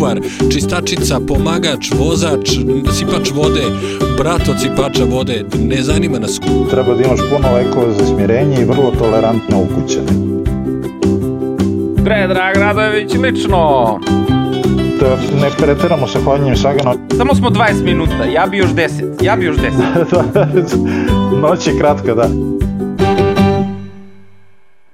čuvar, čistačica, pomagač, vozač, sipač vode, brat od sipača vode, ne zanima nas. Treba da imaš puno lekova za smirenje i vrlo tolerantno ukućene. Predrag Radojević lično. Da ne preteramo sa hvaljenjem Sagana. Samo smo 20 minuta, ja bi još 10, ja bi još 10. Noć je kratka, da.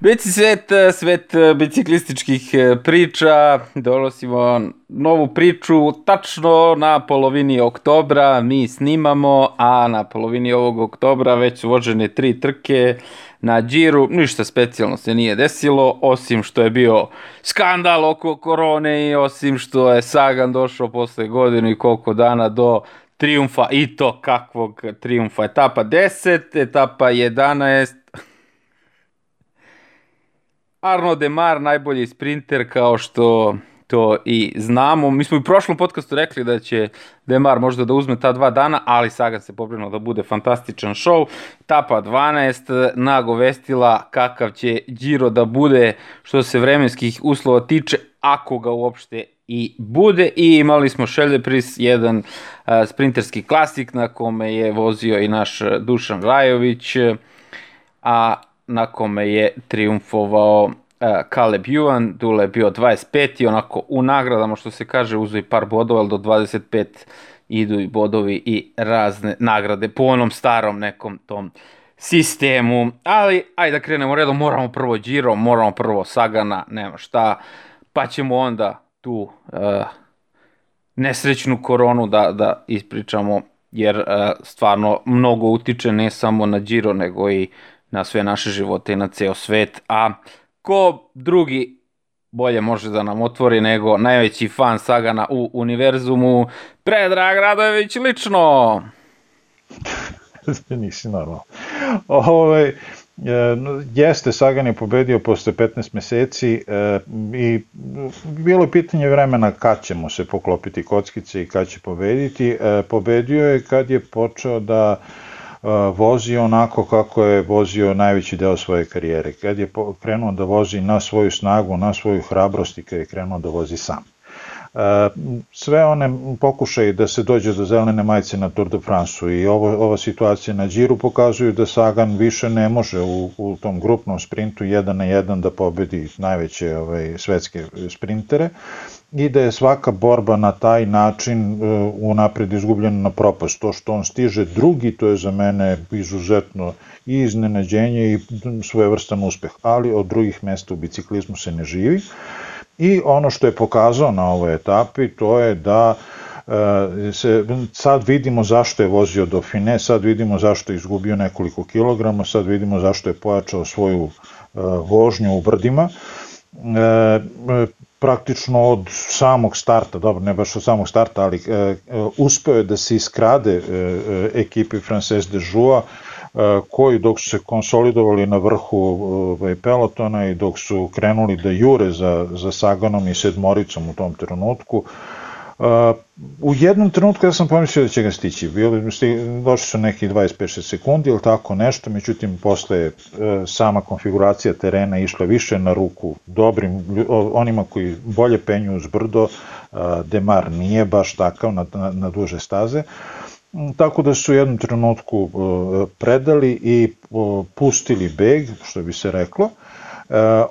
Bici svet, svet biciklističkih priča, donosimo novu priču tačno na polovini oktobra, mi snimamo, a na polovini ovog oktobra već su vožene tri trke na džiru, ništa specijalno se nije desilo, osim što je bio skandal oko korone i osim što je Sagan došao posle godinu i koliko dana do triumfa i to kakvog triumfa. Etapa 10, etapa 11, Arno Demar, najbolji sprinter kao što to i znamo. Mi smo i u prošlom podcastu rekli da će Demar možda da uzme ta dva dana, ali Sagan se pobrinuo da bude fantastičan show. Tapa 12 nagovestila kakav će Giro da bude što se vremenskih uslova tiče, ako ga uopšte i bude i imali smo Šeljepris, jedan sprinterski klasik na kome je vozio i naš Dušan Rajović, a na kome je triumfovao uh, Caleb Ewan, Dule je bio 25 i onako u nagradama što se kaže uzu i par bodova, ali do 25 idu i bodovi i razne nagrade po onom starom nekom tom sistemu, ali ajde da krenemo redom, moramo prvo Giro, moramo prvo Sagana, nema šta, pa ćemo onda tu uh, nesrećnu koronu da, da ispričamo, jer uh, stvarno mnogo utiče ne samo na Giro, nego i na sve naše živote i na ceo svet, a ko drugi bolje može da nam otvori nego najveći fan Sagana u univerzumu, Predrag Radojević lično. Nisi normalno. Ove, ovaj, jeste, Sagan je pobedio posle 15 meseci e, i bilo je pitanje vremena kad će mu se poklopiti kockice i kad će pobediti. E, pobedio je kad je počeo da vozio onako kako je vozio najveći deo svoje karijere. Kad je krenuo da vozi na svoju snagu, na svoju hrabrost i kad je krenuo da vozi sam. Sve one pokušaje da se dođe do zelene majice na Tour de France i ovo, ova situacija na Džiru pokazuju da Sagan više ne može u, u tom grupnom sprintu jedan na jedan da pobedi najveće ovaj, svetske sprintere i da je svaka borba na taj način uh, unapred izgubljena na propast. To što on stiže drugi, to je za mene izuzetno i iznenađenje i svojevrstan uspeh, ali od drugih mesta u biciklizmu se ne živi. I ono što je pokazao na ovoj etapi, to je da uh, se, sad vidimo zašto je vozio do Fine, sad vidimo zašto je izgubio nekoliko kilograma, sad vidimo zašto je pojačao svoju uh, vožnju u brdima. E, praktično od samog starta, dobro, ne baš od samog starta, ali e, e, uspeo je da se iskrade e, e, ekipi Frances de Joux, e, koji dok su se konsolidovali na vrhu ovaj, pelotona i dok su krenuli da jure za, za Saganom i sedmoricom u tom trenutku, Uh, u jednom trenutku ja sam pomislio da će ga stići. Bili, došli su neki 25 sekundi ili tako nešto, međutim posle uh, sama konfiguracija terena išla više na ruku dobrim, onima koji bolje penju uz brdo, uh, Demar nije baš takav na, na, na duže staze. Tako da su u jednom trenutku predali i pustili beg, što bi se reklo, E,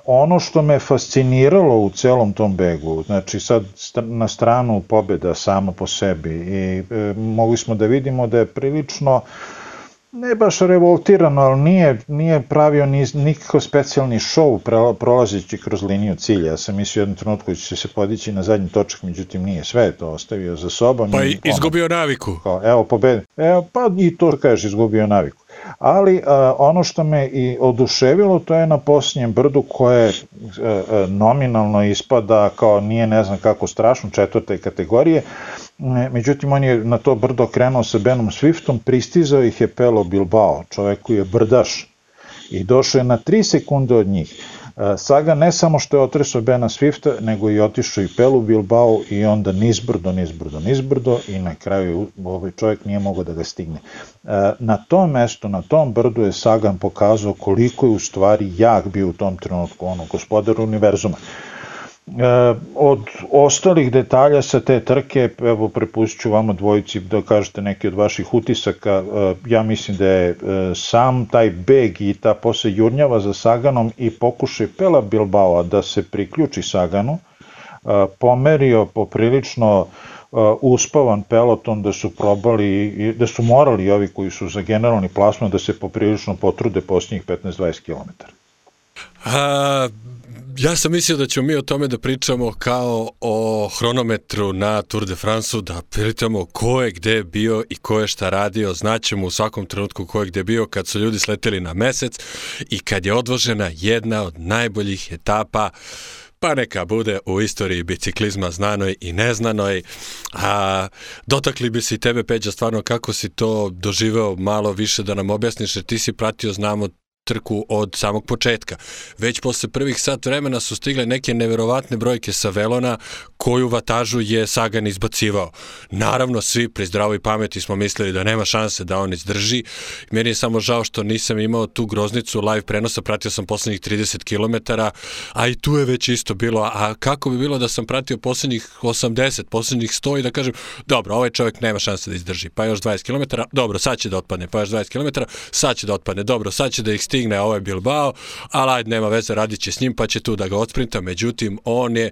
ono što me fasciniralo u celom tom begu, znači sad na stranu pobeda sama po sebi i e, mogli smo da vidimo da je prilično ne baš revoltirano, ali nije, nije pravio ni, nikakav specijalni šov prolazeći kroz liniju cilja. Ja sam mislio jednom trenutku da će se podići na zadnji točak, međutim nije sve to ostavio za sobom. Pa i, izgubio naviku. Kao, evo, pobedi. Evo, pa i to kažeš, izgubio naviku ali a, ono što me i oduševilo to je na posljednjem brdu koje a, a, nominalno ispada kao nije ne znam kako strašno četvrte kategorije, međutim on je na to brdo krenuo sa Benom Swiftom, pristizao ih je Pelo Bilbao, čovek koji je brdaš i došao je na 3 sekunde od njih. Saga ne samo što je otresao Bena Swifta, nego i otišao i Pelu Bilbao i onda nizbrdo, nizbrdo, nizbrdo i na kraju ovaj čovjek nije mogao da ga stigne. Na tom mestu, na tom brdu je Sagan pokazao koliko je u stvari jak bio u tom trenutku, ono, gospodar univerzuma. Od ostalih detalja sa te trke, evo prepustit ću vama dvojici da kažete neki od vaših utisaka, ja mislim da je sam taj beg i ta posle jurnjava za Saganom i pokušaj Pela Bilbao da se priključi Saganu, pomerio poprilično uspavan peloton da su probali, da su morali ovi koji su za generalni plasman da se poprilično potrude posljednjih 15-20 km. A, ja sam mislio da ćemo mi o tome da pričamo kao o hronometru na Tour de France-u, da pitamo ko je gde bio i ko je šta radio, znaćemo u svakom trenutku ko je gde bio kad su ljudi sleteli na mesec i kad je odvožena jedna od najboljih etapa pa neka bude u istoriji biciklizma znanoj i neznanoj. A, dotakli bi se i tebe, Peđa, stvarno kako si to doživeo malo više da nam objasniš, jer ti si pratio, znamo, trku od samog početka. Već posle prvih sat vremena su stigle neke neverovatne brojke sa Velona koju vatažu je Sagan izbacivao. Naravno, svi pri zdravoj pameti smo mislili da nema šanse da on izdrži. Meni je samo žao što nisam imao tu groznicu live prenosa, pratio sam poslednjih 30 km, a i tu je već isto bilo. A kako bi bilo da sam pratio poslednjih 80, poslednjih 100 i da kažem, dobro, ovaj čovjek nema šanse da izdrži, pa još 20 km, dobro, sad će da otpadne, pa još 20 km, sad će da otpadne, dobro, sad će da ih stigne ovaj Bilbao, ali ajde, nema veze, radit će s njim, pa će tu da ga otsprinta, međutim, on je,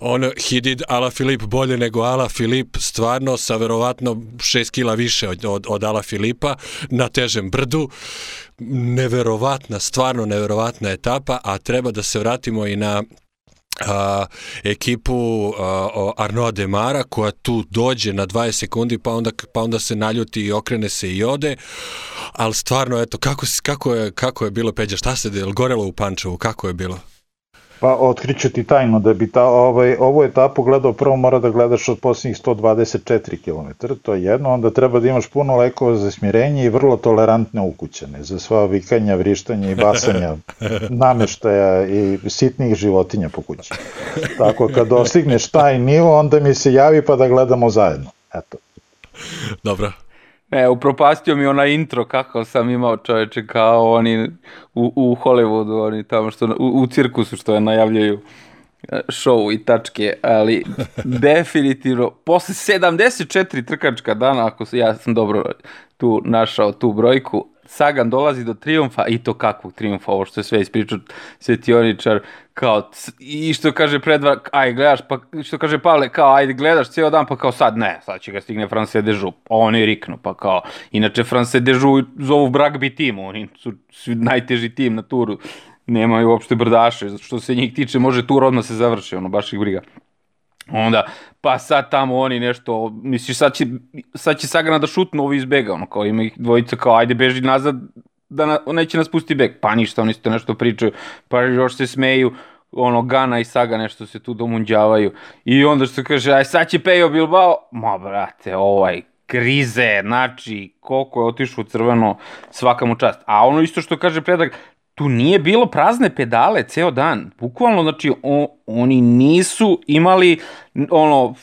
on Hidid Ala Filip bolje nego Ala Filip, stvarno sa verovatno 6 kila više od, od, od Ala Filipa na težem brdu, neverovatna, stvarno neverovatna etapa, a treba da se vratimo i na a, ekipu a, Arnoa Demara koja tu dođe na 20 sekundi pa onda, pa onda se naljuti i okrene se i ode. Ali stvarno eto kako, kako, je, kako je bilo Peđa šta se je gorelo u Pančevu? Kako je bilo Pa otkriću ti tajno da bi ta, ovaj, ovu etapu gledao prvo mora da gledaš od posljednjih 124 km, to je jedno, onda treba da imaš puno lekova za smirenje i vrlo tolerantne ukućane za sva vikanja, vrištanja i basanja nameštaja i sitnih životinja po kući. Tako kad dostigneš taj nivo, onda mi se javi pa da gledamo zajedno. Eto. Dobro, Ne, upropastio mi onaj intro kako sam imao čoveče kao oni u, u Hollywoodu, oni tamo što, u, u cirkusu što je najavljaju e, show i tačke, ali definitivno posle 74 trkačka dana, ako ja sam dobro tu našao tu brojku, Sagan dolazi do triumfa i to kakvog triumfa, ovo što je sve ispričao svetioničar, kao, i što kaže predva, aj gledaš, pa što kaže Pavle, kao, ajde gledaš cijel dan, pa kao sad ne, sad će ga stigne France Dežu, pa oni riknu, pa kao, inače France Dežu zovu Bragby tim, oni su najteži tim na turu, nemaju uopšte brdaše, što se njih tiče, može tur odmah se završi, ono, baš ih briga. Onda, pa sad tamo oni nešto, misliš sad će, sad će Sagana da šutnu ovi iz bega, ono, kao ima ih dvojica kao ajde beži nazad, da na, neće nas pusti beg, pa ništa, oni to nešto pričaju, pa još se smeju, ono, Gana i Saga nešto se tu domunđavaju, i onda što kaže, aj sad će Pejo Bilbao, ma brate, ovaj, krize, znači, koliko je otišao crveno, svaka mu čast. A ono isto što kaže Predrag, tu nije bilo prazne pedale ceo dan. Bukvalno, znači, on, oni nisu imali ono,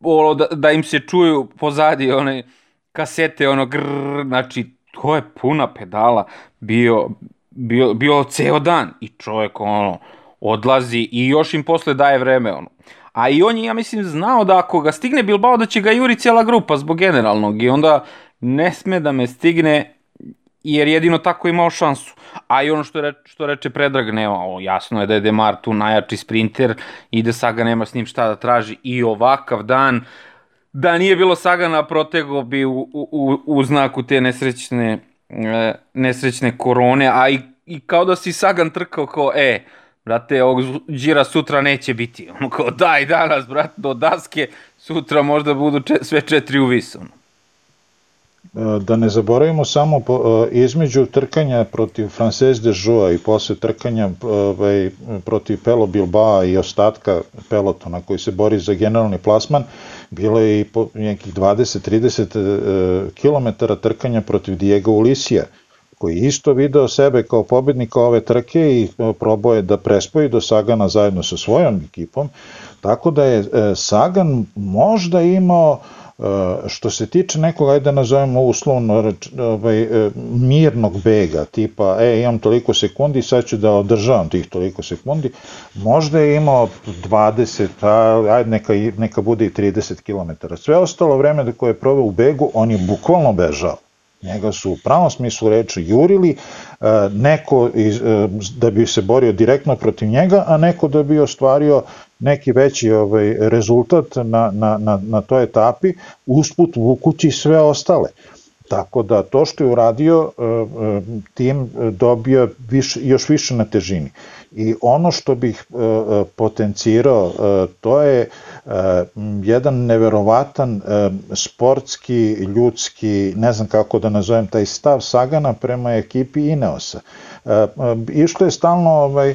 ono da, da im se čuju pozadi one kasete, ono grrr, znači, to je puna pedala bio, bio, bio ceo dan i čovjek ono odlazi i još im posle daje vreme ono. A i on je, ja mislim, znao da ako ga stigne Bilbao da će ga juri cijela grupa zbog generalnog i onda ne sme da me stigne jer jedino tako imao šansu. A i ono što, reče, što reče Predrag, nema, o, jasno je da je Demar tu najjači sprinter i da Saga nema s njim šta da traži i ovakav dan, da nije bilo Sagana, protego bi u, u, u znaku te nesrećne, e, nesrećne korone, a i, i kao da si Sagan trkao kao, e, brate, ovog džira sutra neće biti. Ono kao, daj danas, brate, do daske, sutra možda budu če, sve četiri u visu. E, da ne zaboravimo samo e, između trkanja protiv Frances de Joux i posle trkanja ovaj, protiv Pelo Bilbao i ostatka pelotona koji se bori za generalni plasman, bilo je i po nekih 20-30 km trkanja protiv Diego Ulisija, koji isto video sebe kao pobednika ove trke i e, probao je da prespoji do Sagana zajedno sa svojom ekipom, tako da je Sagan možda imao što se tiče nekog, ajde da nazovemo uslovno ovaj, e, mirnog bega, tipa, e, imam toliko sekundi, sad ću da održavam tih toliko sekundi, možda je imao 20, a, ajde neka, neka bude i 30 km. Sve ostalo vreme koje je proveo u begu, on je bukvalno bežao. Njega su u pravom smislu reči jurili, e, neko da bi se borio direktno protiv njega, a neko da bi ostvario neki veći ovaj, rezultat na, na, na, na toj etapi, usput vukući sve ostale. Tako da to što je uradio, e, e, tim dobio viš, još više na težini. I ono što bih potencirao, to je jedan neverovatan sportski, ljudski, ne znam kako da nazovem taj stav Sagana prema ekipi Ineosa. Išlo je stalno ovaj,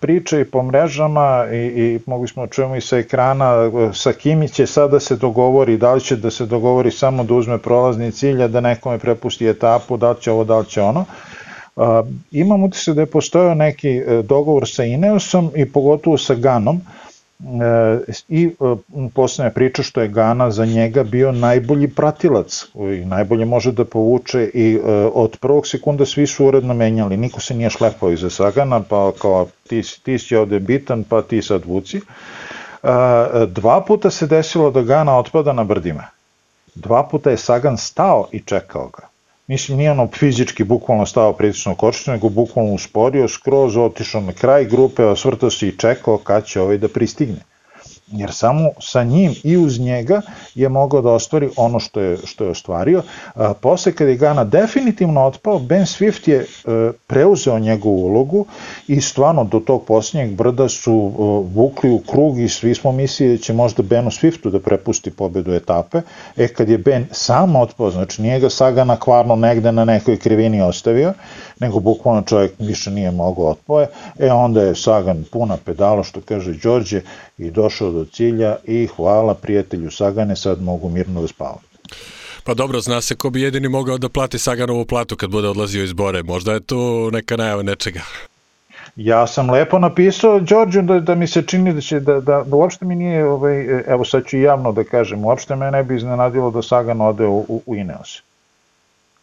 priče i po mrežama i, i mogli smo čujemo i sa ekrana sa kimi će sada da se dogovori, da li će da se dogovori samo da uzme prolazni cilj, a da nekome prepusti etapu, da li će ovo, da li će ono. imam utisak da je postojao neki e, dogovor sa Ineosom i pogotovo sa Ganom, i e, poslednja priča što je Gana za njega bio najbolji pratilac i najbolje može da povuče i e, od prvog sekunda svi su uredno menjali, niko se nije šlepao iza Sagana, pa kao ti, ti si ovde bitan, pa ti sad vuci. E, dva puta se desilo da Gana otpada na brdima. Dva puta je Sagan stao i čekao ga. Mislim, nije ono fizički bukvalno stao pritično kočenje, nego bukvalno usporio, skroz otišao na kraj grupe, osvrtao se i čekao kad će ovaj da pristigne jer samo sa njim i uz njega je mogao da ostvari ono što je, što je ostvario. A, posle kada je Gana definitivno otpao, Ben Swift je e, preuzeo njegovu ulogu i stvarno do tog posljednjeg brda su e, vukli u krug i svi smo mislili da će možda Benu Swiftu da prepusti pobedu etape. E kad je Ben sam otpao, znači nije ga Sagana kvarno negde na nekoj krivini ostavio, nego bukvalno čovjek više nije mogao otpoje, e onda je Sagan puna pedala, što kaže Đorđe, i došao do cilja i hvala prijatelju Sagane, sad mogu mirno da spavam. Pa dobro, zna se ko bi jedini mogao da plati Saganovu platu kad bude odlazio iz Bore. Možda je tu neka najava nečega. Ja sam lepo napisao Đorđu da, da mi se čini da će da, da, da uopšte mi nije, ovaj, evo sad ću javno da kažem, uopšte me ne bi iznenadilo da Sagan ode u, u, u Ineos.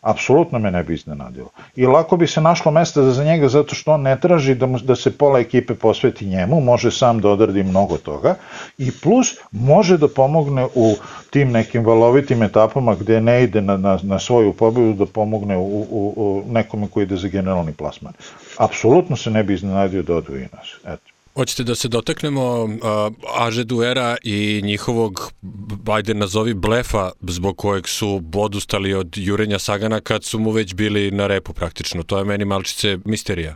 Apsolutno me ne bi iznenadilo. I lako bi se našlo mesta za njega zato što on ne traži da, mu, da se pola ekipe posveti njemu, može sam da odradi mnogo toga i plus može da pomogne u tim nekim valovitim etapama gde ne ide na, na, na svoju pobedu da pomogne u, u, u nekome koji ide za generalni plasman. Apsolutno se ne bi iznenadio da odu i nas. Eto. Hoćete da se dotaknemo uh, Aže Duera i njihovog, ajde nazovi, blefa zbog kojeg su odustali od jurenja Sagana kad su mu već bili na repu praktično. To je meni malčice misterija.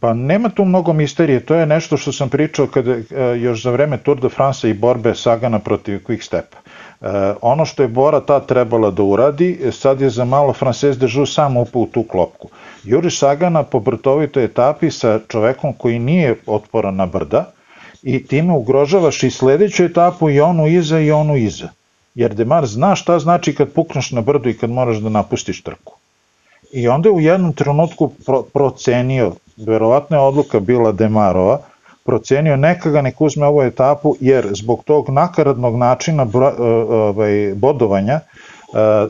Pa nema tu mnogo misterije, to je nešto što sam pričao kada, uh, još za vreme Tour de France i borbe Sagana protiv Quick Step. Uh, ono što je Bora ta trebala da uradi, sad je za malo Frances de Joux sam upao u tu klopku. Juri Sagana po brtovitoj etapi sa čovekom koji nije otporan na brda i time ugrožavaš i sledeću etapu i onu iza i onu iza. Jer Demar zna šta znači kad pukneš na brdu i kad moraš da napustiš trku. I onda je u jednom trenutku pro, procenio, verovatno je odluka bila Demarova, procenio neka ga nek uzme ovu etapu jer zbog tog nakaradnog načina bro, ovaj, bodovanja Eh,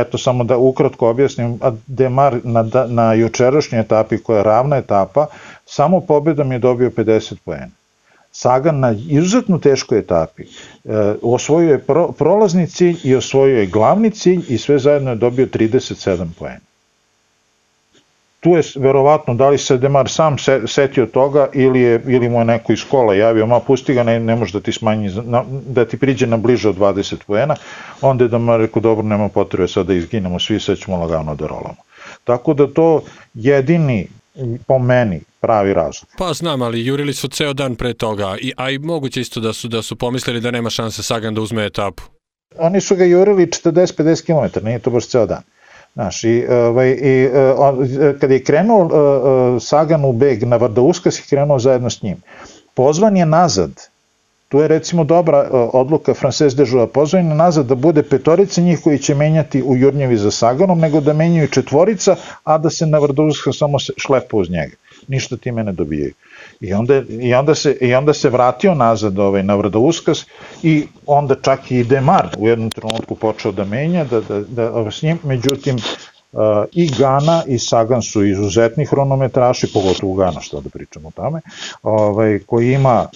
eto samo da ukratko objasnim, Demar na, na jučerašnjoj etapi koja je ravna etapa, samo pobedom je dobio 50 poena. Sagan na izuzetno teškoj etapi e, osvojio je pro, prolazni cilj i osvojio je glavni cilj i sve zajedno je dobio 37 poena tu je verovatno da li se Demar sam setio toga ili, je, ili mu je neko iz škola javio, ma pusti ga, ne, ne može da ti smanji, na, da ti priđe na bliže od 20 poena, onda je Demar rekao, dobro, nema potrebe sad da izginemo svi, sad ćemo lagano da rolamo. Tako da to jedini po meni pravi razlog. Pa znam, ali jurili su ceo dan pre toga, I, a i moguće isto da su, da su pomislili da nema šanse Sagan da uzme etapu. Oni su ga jurili 40-50 km, nije to baš ceo dan. Znaš, i, ovaj, i uh, kad je krenuo Sagan u beg na Vardauskas je krenuo zajedno s njim. Pozvan je nazad, tu je recimo dobra odluka Frances de Joua, pozvan je nazad da bude petorica njih koji će menjati u Jurnjevi za Saganom, nego da menjaju četvorica, a da se na Vardauskas samo šlepa uz njega. Ništa time ne dobijaju. I onda, i onda, se, i onda se vratio nazad ovaj, na Vrdouskas i onda čak i Demar u jednom trenutku počeo da menja, da, da, da, s njim, međutim, i Gana i Sagan su izuzetni hronometraši, pogotovo Gana, što da pričamo o tome, ovaj, koji ima,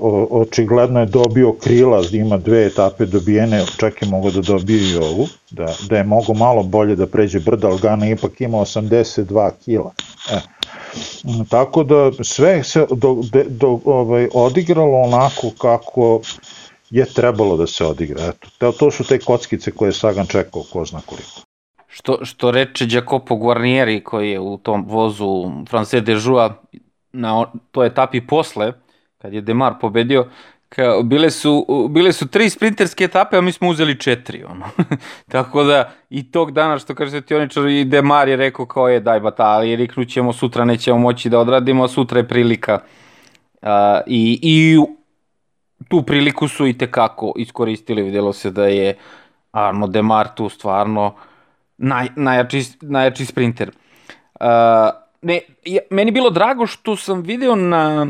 uh, očigledno je dobio krila, ima dve etape dobijene, čak je mogo da dobije i ovu, da, da je mogo malo bolje da pređe brda, ali Gana ipak ima 82 kila. E. Tako da sve se do, do, ovaj, odigralo onako kako je trebalo da se odigra. Eto, to su te kockice koje je Sagan čekao, ko zna koliko. Što, što reče Jacopo Guarnieri koji je u tom vozu France Joua na toj etapi posle, kad je Demar pobedio, kao, bile, su, bile su tri sprinterske etape, a mi smo uzeli četiri. Ono. Tako da i tog dana što kaže Tioničar i Demar je rekao kao je daj bata, ali riknućemo sutra, nećemo moći da odradimo, a sutra je prilika. Uh, i, I tu priliku su i tekako iskoristili, vidjelo se da je Arno Demar tu stvarno uh, naj, najjači, najjači sprinter. Uh, ne, ja, meni bilo drago što sam video na,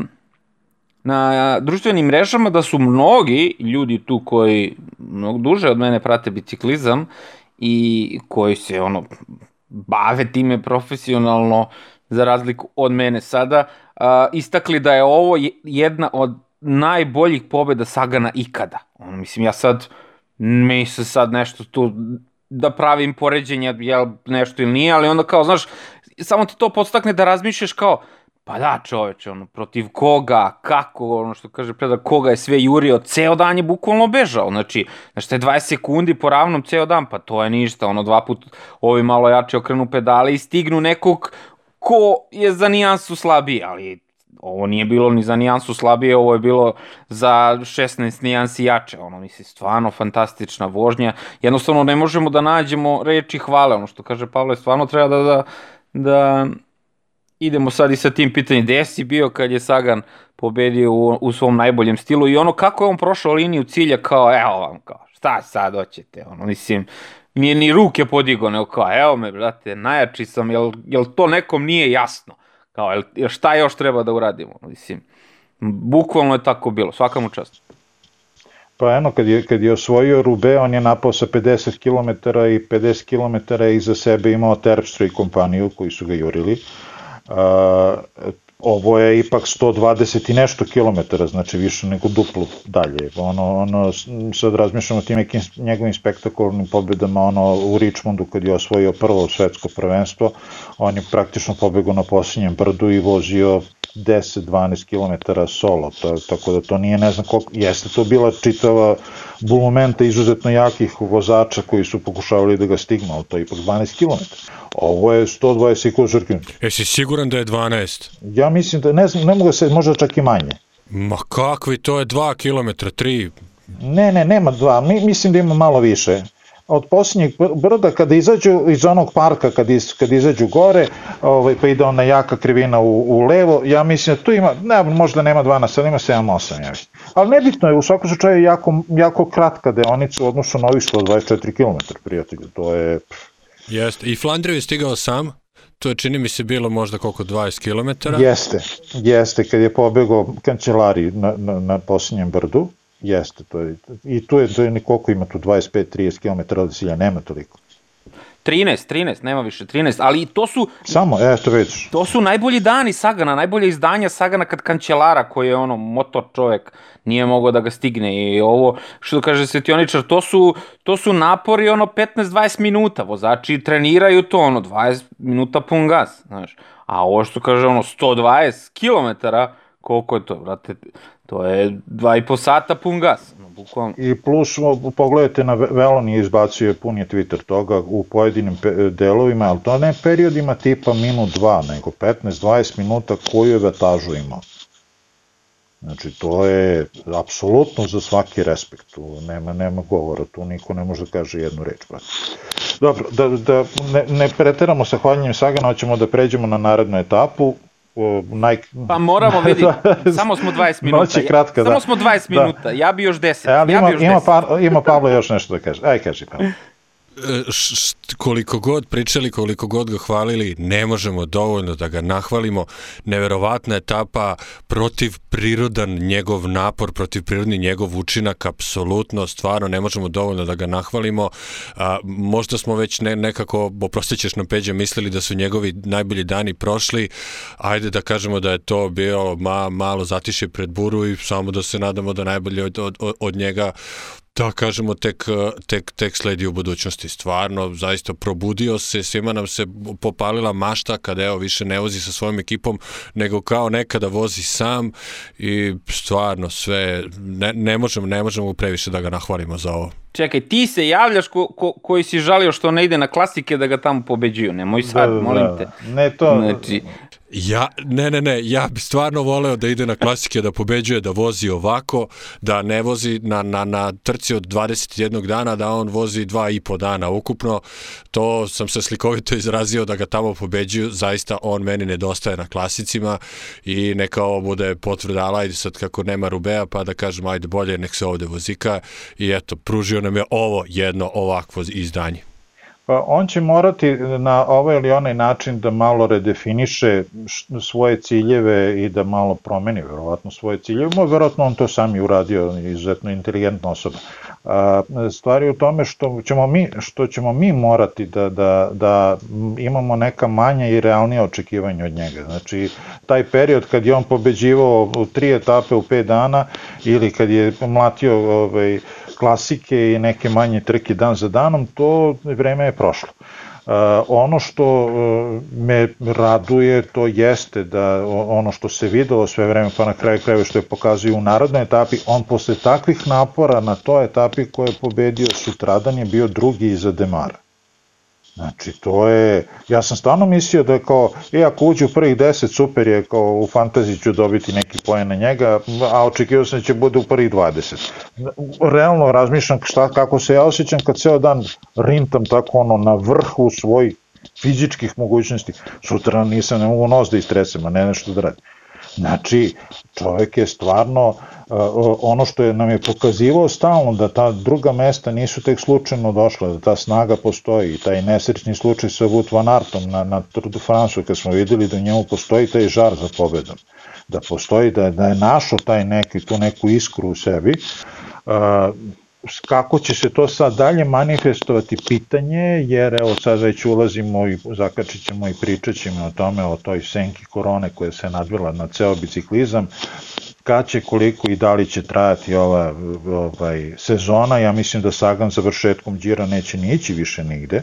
na društvenim mrežama da su mnogi ljudi tu koji mnogo duže od mene prate biciklizam i koji se ono bave time profesionalno za razliku od mene sada, uh, istakli da je ovo jedna od najboljih pobeda Sagana ikada. Ono, mislim, ja sad, mi se sad nešto tu da pravim poređenja, jel nešto ili nije, ali onda kao, znaš, samo ti to podstakne da razmišljaš kao, pa da čoveče, ono, protiv koga, kako, ono što kaže preda, koga je sve jurio, ceo dan je bukvalno bežao, znači, znači, je 20 sekundi po ravnom ceo dan, pa to je ništa, ono, dva put ovi malo jače okrenu pedale i stignu nekog ko je za nijansu slabiji, ali ovo nije bilo ni za nijansu slabije, ovo je bilo za 16 nijansi jače, ono, misli, stvarno fantastična vožnja, jednostavno ne možemo da nađemo reči hvale, ono što kaže Pavle, stvarno treba da, da, da idemo sad i sa tim pitanjem, gde si bio kad je Sagan pobedio u, u svom najboljem stilu? I ono kako je on prošao liniju cilja kao, evo vam, kao, šta sad hoćete, ono, mislim, nije ni ruke podigo, nego kao, evo me, brate, najjači sam, jel, jel to nekom nije jasno? Kao, jel, šta još treba da uradimo? Mislim, bukvalno je tako bilo, svaka mu čast. Pa eno, kad je, kad je osvojio Rube, on je napao sa 50 km i 50 km iza sebe imao Terpstra i kompaniju koji su ga jurili. Uh, ovo je ipak 120 i nešto kilometara, znači više nego duplo dalje. Ono, ono, sad razmišljamo o tim nekim njegovim spektakularnim pobedama, ono, u Richmondu kad je osvojio prvo svetsko prvenstvo, on je praktično pobegao na posljednjem brdu i vozio 10-12 km solo, to, tako da to nije ne znam koliko, jeste to bila čitava bulumenta izuzetno jakih vozača koji su pokušavali da ga stignu, ali to je ipak 12 km. Ovo je 120 i kusur km. Jesi siguran da je 12? Ja mislim da, ne znam, ne mogu da se, možda čak i manje. Ma kakvi, to je 2 km, 3 Ne, ne, nema dva, Mi, mislim da ima malo više od posljednjeg brda kada izađu iz onog parka kad, iz, kad izađu gore ovaj, pa ide ona jaka krivina u, u levo ja mislim da tu ima, ne, možda nema 12 ali ima 7-8 ja mislim. ali nebitno je u svakom slučaju jako, jako kratka deonica u odnosu na ovih 124 km prijatelju to je Jeste, i Flandriju je stigao sam To je čini mi se bilo možda koliko 20 km. Jeste, jeste kad je pobegao kancelari na, na, na posljednjem brdu Jeste, to je, i tu je, to je koliko ima tu, 25-30 km od cilja, nema toliko. 13, 13, nema više, 13, ali to su... Samo, eto vidiš. To su najbolji dani Sagana, najbolje izdanja Sagana kad kancelara koji je ono motor čovek nije mogao da ga stigne i ovo što kaže Svetioničar, to su, to su napori ono 15-20 minuta, vozači treniraju to ono 20 minuta pun gas, znaš. A ovo što kaže ono 120 km, koliko je to, brate, To je dva i po sata pun gas. No, bukvalno. I plus, pogledajte, na Velon je izbacio pun je Twitter toga u pojedinim delovima, ali to ne periodima tipa minut dva, nego 15-20 minuta koju je vetažu imao. Znači, to je apsolutno za svaki respekt, tu nema, nema govora, tu niko ne može da kaže jednu reč, brate. Dobro, da, da ne, ne preteramo sa hvaljenjem Sagana, hoćemo da pređemo na narednu etapu, naj... Pa moramo vidjeti, samo smo 20 minuta. Noć je kratka, da. Samo smo 20 da. minuta, ja bi još 10. E, ali ja ima, bi još ima, 10. pa, ima Pavle još nešto da kaže. Aj, kaži Pavle. Koliko god pričali, koliko god ga hvalili, ne možemo dovoljno da ga nahvalimo. Neverovatna etapa, protiv prirodan njegov napor, protiv prirodni njegov učinak, apsolutno, stvarno ne možemo dovoljno da ga nahvalimo. A, možda smo već ne, nekako, oprostit ćeš nam Peđe, mislili da su njegovi najbolji dani prošli, ajde da kažemo da je to bio ma, malo zatiše pred buru i samo da se nadamo da najbolje od, od, od njega da kažemo tek, tek, tek sledi u budućnosti. Stvarno, zaista probudio se, svima nam se popalila mašta kada evo više ne vozi sa svojom ekipom, nego kao nekada vozi sam i stvarno sve, ne, ne možemo, ne možemo previše da ga nahvalimo za ovo. Čekaj, ti se javljaš ko, ko, koji si žalio što ne ide na klasike da ga tamo pobeđuju, nemoj sad, da, da, molim da. te. Ne to, znači, Ja, ne, ne, ne, ja bi stvarno voleo da ide na klasike, da pobeđuje, da vozi ovako, da ne vozi na, na, na trci od 21 dana, da on vozi dva i po dana ukupno. To sam se slikovito izrazio da ga tamo pobeđuju, zaista on meni nedostaje na klasicima i neka ovo bude potvrda, ajde sad kako nema Rubea, pa da kažem, ajde bolje, nek se ovde vozika i eto, pružio nam je ovo jedno ovakvo izdanje. Pa on će morati na ovaj ili onaj način da malo redefiniše svoje ciljeve i da malo promeni verovatno svoje ciljeve. Mo, verovatno on to sam i uradio, izuzetno inteligentna osoba. A, stvari u tome što ćemo mi, što ćemo mi morati da, da, da imamo neka manja i realnija očekivanja od njega. Znači, taj period kad je on pobeđivao u tri etape u pet dana ili kad je mlatio ovaj, klasike i neke manje trke dan za danom, to vreme je prošlo. Uh, ono što uh, me raduje to jeste da ono što se videlo sve vreme pa na kraju krajeva što je pokazuje u narodnoj etapi, on posle takvih napora na toj etapi koje je pobedio sutradan je bio drugi iza Demara. Znači, to je, ja sam stvarno mislio da je kao, e, ako uđe u prvih deset, super je, kao u fantaziji ću dobiti neki poen na njega, a očekio sam da će bude u prvih 20. Realno razmišljam šta, kako se ja osjećam kad ceo dan rintam tako ono na vrhu svojih fizičkih mogućnosti. Sutra nisam, ne mogu nos da istresem, a ne nešto da radim. Znači, čovek je stvarno, ono što je nam je pokazivao stalno, da ta druga mesta nisu tek slučajno došla, da ta snaga postoji, taj nesrećni slučaj sa Wout van Artom na, na Tour de France, kad smo videli da u njemu postoji taj žar za pobedom, da postoji, da, da je našo taj neki, tu neku iskru u sebi, kako će se to sad dalje manifestovati? Pitanje, jer evo sad već ulazimo i zakačit ćemo i pričat ćemo o tome, o toj senki korone koja se nadvila na ceo biciklizam, kad će, koliko i da li će trajati ova ovaj, sezona, ja mislim da Sagan završetkom Đira neće nići više nigde,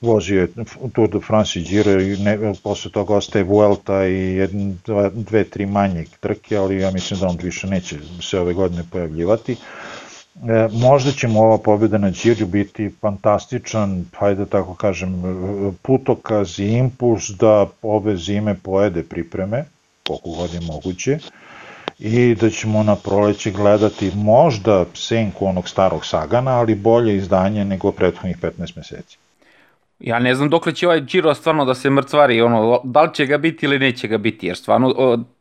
vozio je Tour de France i Giro i ne, posle toga ostaje Vuelta i jedn, dva, dve, tri manje trke, ali ja mislim da on više neće se ove godine pojavljivati. E, možda će mu ova pobjeda na Điru biti fantastičan, hajde da tako kažem, putokaz i impuls da ove zime pojede pripreme, koliko god je moguće, i da ćemo na proleće gledati možda senku onog starog Sagana, ali bolje izdanje nego prethodnih 15 meseci. Ja ne znam dokle će ovaj Giro stvarno da se mrcvari, ono, da li će ga biti ili neće ga biti, jer stvarno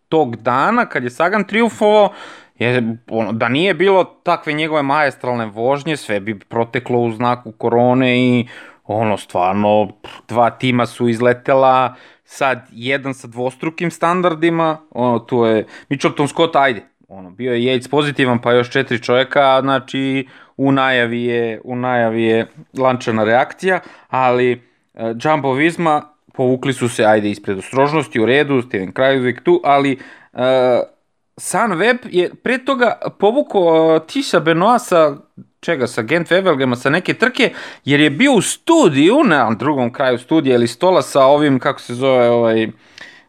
tog dana kad je Sagan triumfovao, je, ono, da nije bilo takve njegove majestralne vožnje, sve bi proteklo u znaku korone i ono, stvarno, dva tima su izletela, sad jedan sa dvostrukim standardima, ono, tu je Mitchelton Scott, ajde, ono, bio je Yates pozitivan, pa još četiri čovjeka, znači u najavi je, u najavi je lančana reakcija, ali uh, Jumbo Visma povukli su se, ajde, ispred ostrožnosti, u redu, Steven Krajovik tu, ali uh, Web je pre toga povukao Tisa Benoa sa čega, sa Gent Wevelgema, sa neke trke, jer je bio u studiju, na drugom kraju studija ili stola sa ovim, kako se zove, ovaj,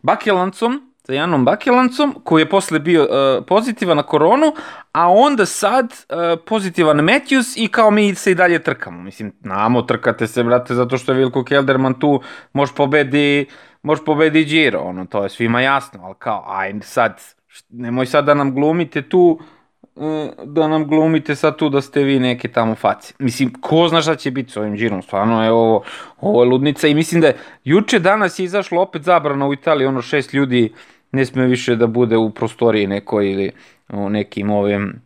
Bakelancom, sa Janom Bakelancom, koji je posle bio uh, pozitivan na koronu, a onda sad uh, pozitivan Matthews i kao mi se i dalje trkamo. Mislim, namo, trkate se, brate, zato što je Vilko Kelderman tu, može pobedi, može pobedi Giro, ono, to je svima jasno, ali kao, aj sad, nemoj sad da nam glumite tu e, da nam glumite sad tu da ste vi neke tamo faci. Mislim, ko zna šta će biti s ovim džirom, stvarno je ovo, ovo je ludnica i mislim da je, juče danas je izašlo opet zabrana u Italiji, ono šest ljudi ne sme više da bude u prostoriji nekoj ili u nekim ovim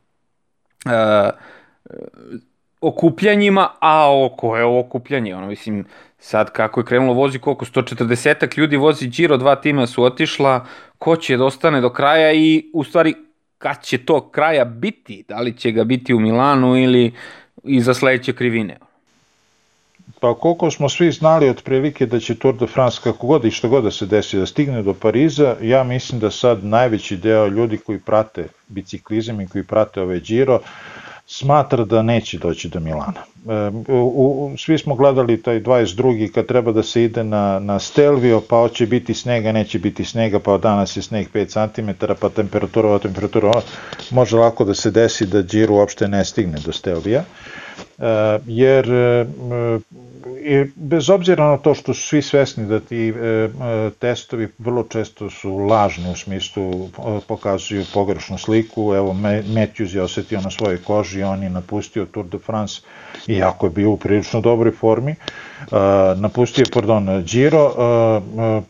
uh, okupljanjima, a oko je ovo okupljanje, ono mislim, sad kako je krenulo vozi koliko, 140 ljudi vozi Giro, dva tima su otišla, ko će da ostane do kraja i u stvari kad će to kraja biti, da li će ga biti u Milanu ili iza sledeće krivine. Pa koliko smo svi znali otprilike da će Tour de France kako god i što god da se desi da stigne do Pariza, ja mislim da sad najveći deo ljudi koji prate biciklizam i koji prate ove Giro smatra da neće doći do Milana. E, u, u, svi smo gledali taj 22. kad treba da se ide na, na Stelvio, pa hoće biti snega, neće biti snega, pa danas je sneg 5 cm, pa temperatura, temperatura, može lako da se desi da Giro uopšte ne stigne do Stelvija. E, jer e, i bez obzira na to što su svi svesni da ti e, testovi vrlo često su lažni u smislu pokazuju pogrešnu sliku, evo Matthews je osetio na svojoj koži, on je napustio Tour de France iako je bio u prilično dobroj formi, napustio, pardon, Giro,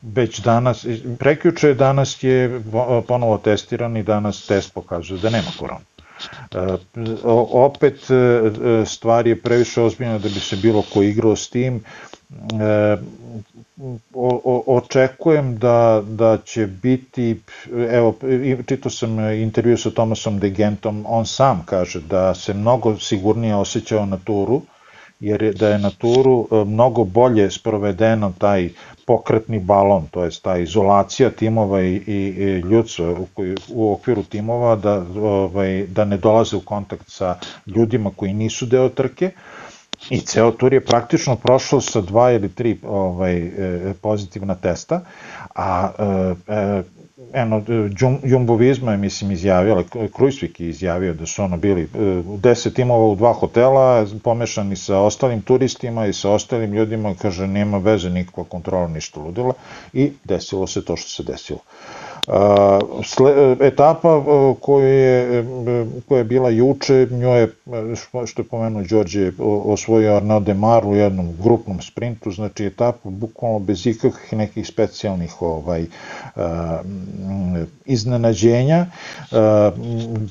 već danas, prekjuče danas je ponovo testiran i danas test pokazuje da nema korona. E, opet e, stvar je previše ozbiljna da bi se bilo ko igrao s tim. E, o, očekujem da, da će biti, evo, čito sam intervju sa Tomasom de Gentom, on sam kaže da se mnogo sigurnije osjećao na turu, jer je, da je na turu mnogo bolje sprovedeno taj pokretni balon, to je ta izolacija timova i, i, i ljudstva u, u okviru timova da, ovaj, da ne dolaze u kontakt sa ljudima koji nisu deo trke. I ceo tur je praktično prošao sa dva ili tri ovaj, e, pozitivna testa, a e, e eno, Jumbo Visma je, mislim, izjavila, Krujsvik je izjavio da su ono bili e, deset timova u dva hotela, pomešani sa ostalim turistima i sa ostalim ljudima, kaže, nema veze nikakva kontrola, ništa ludila i desilo se to što se desilo. Etapa koja je, koja je bila juče, njoj je, što je pomenuo Đorđe, osvojio Arnaud Demar u jednom grupnom sprintu, znači etapa bukvalno bez ikakvih nekih specijalnih ovaj, iznenađenja.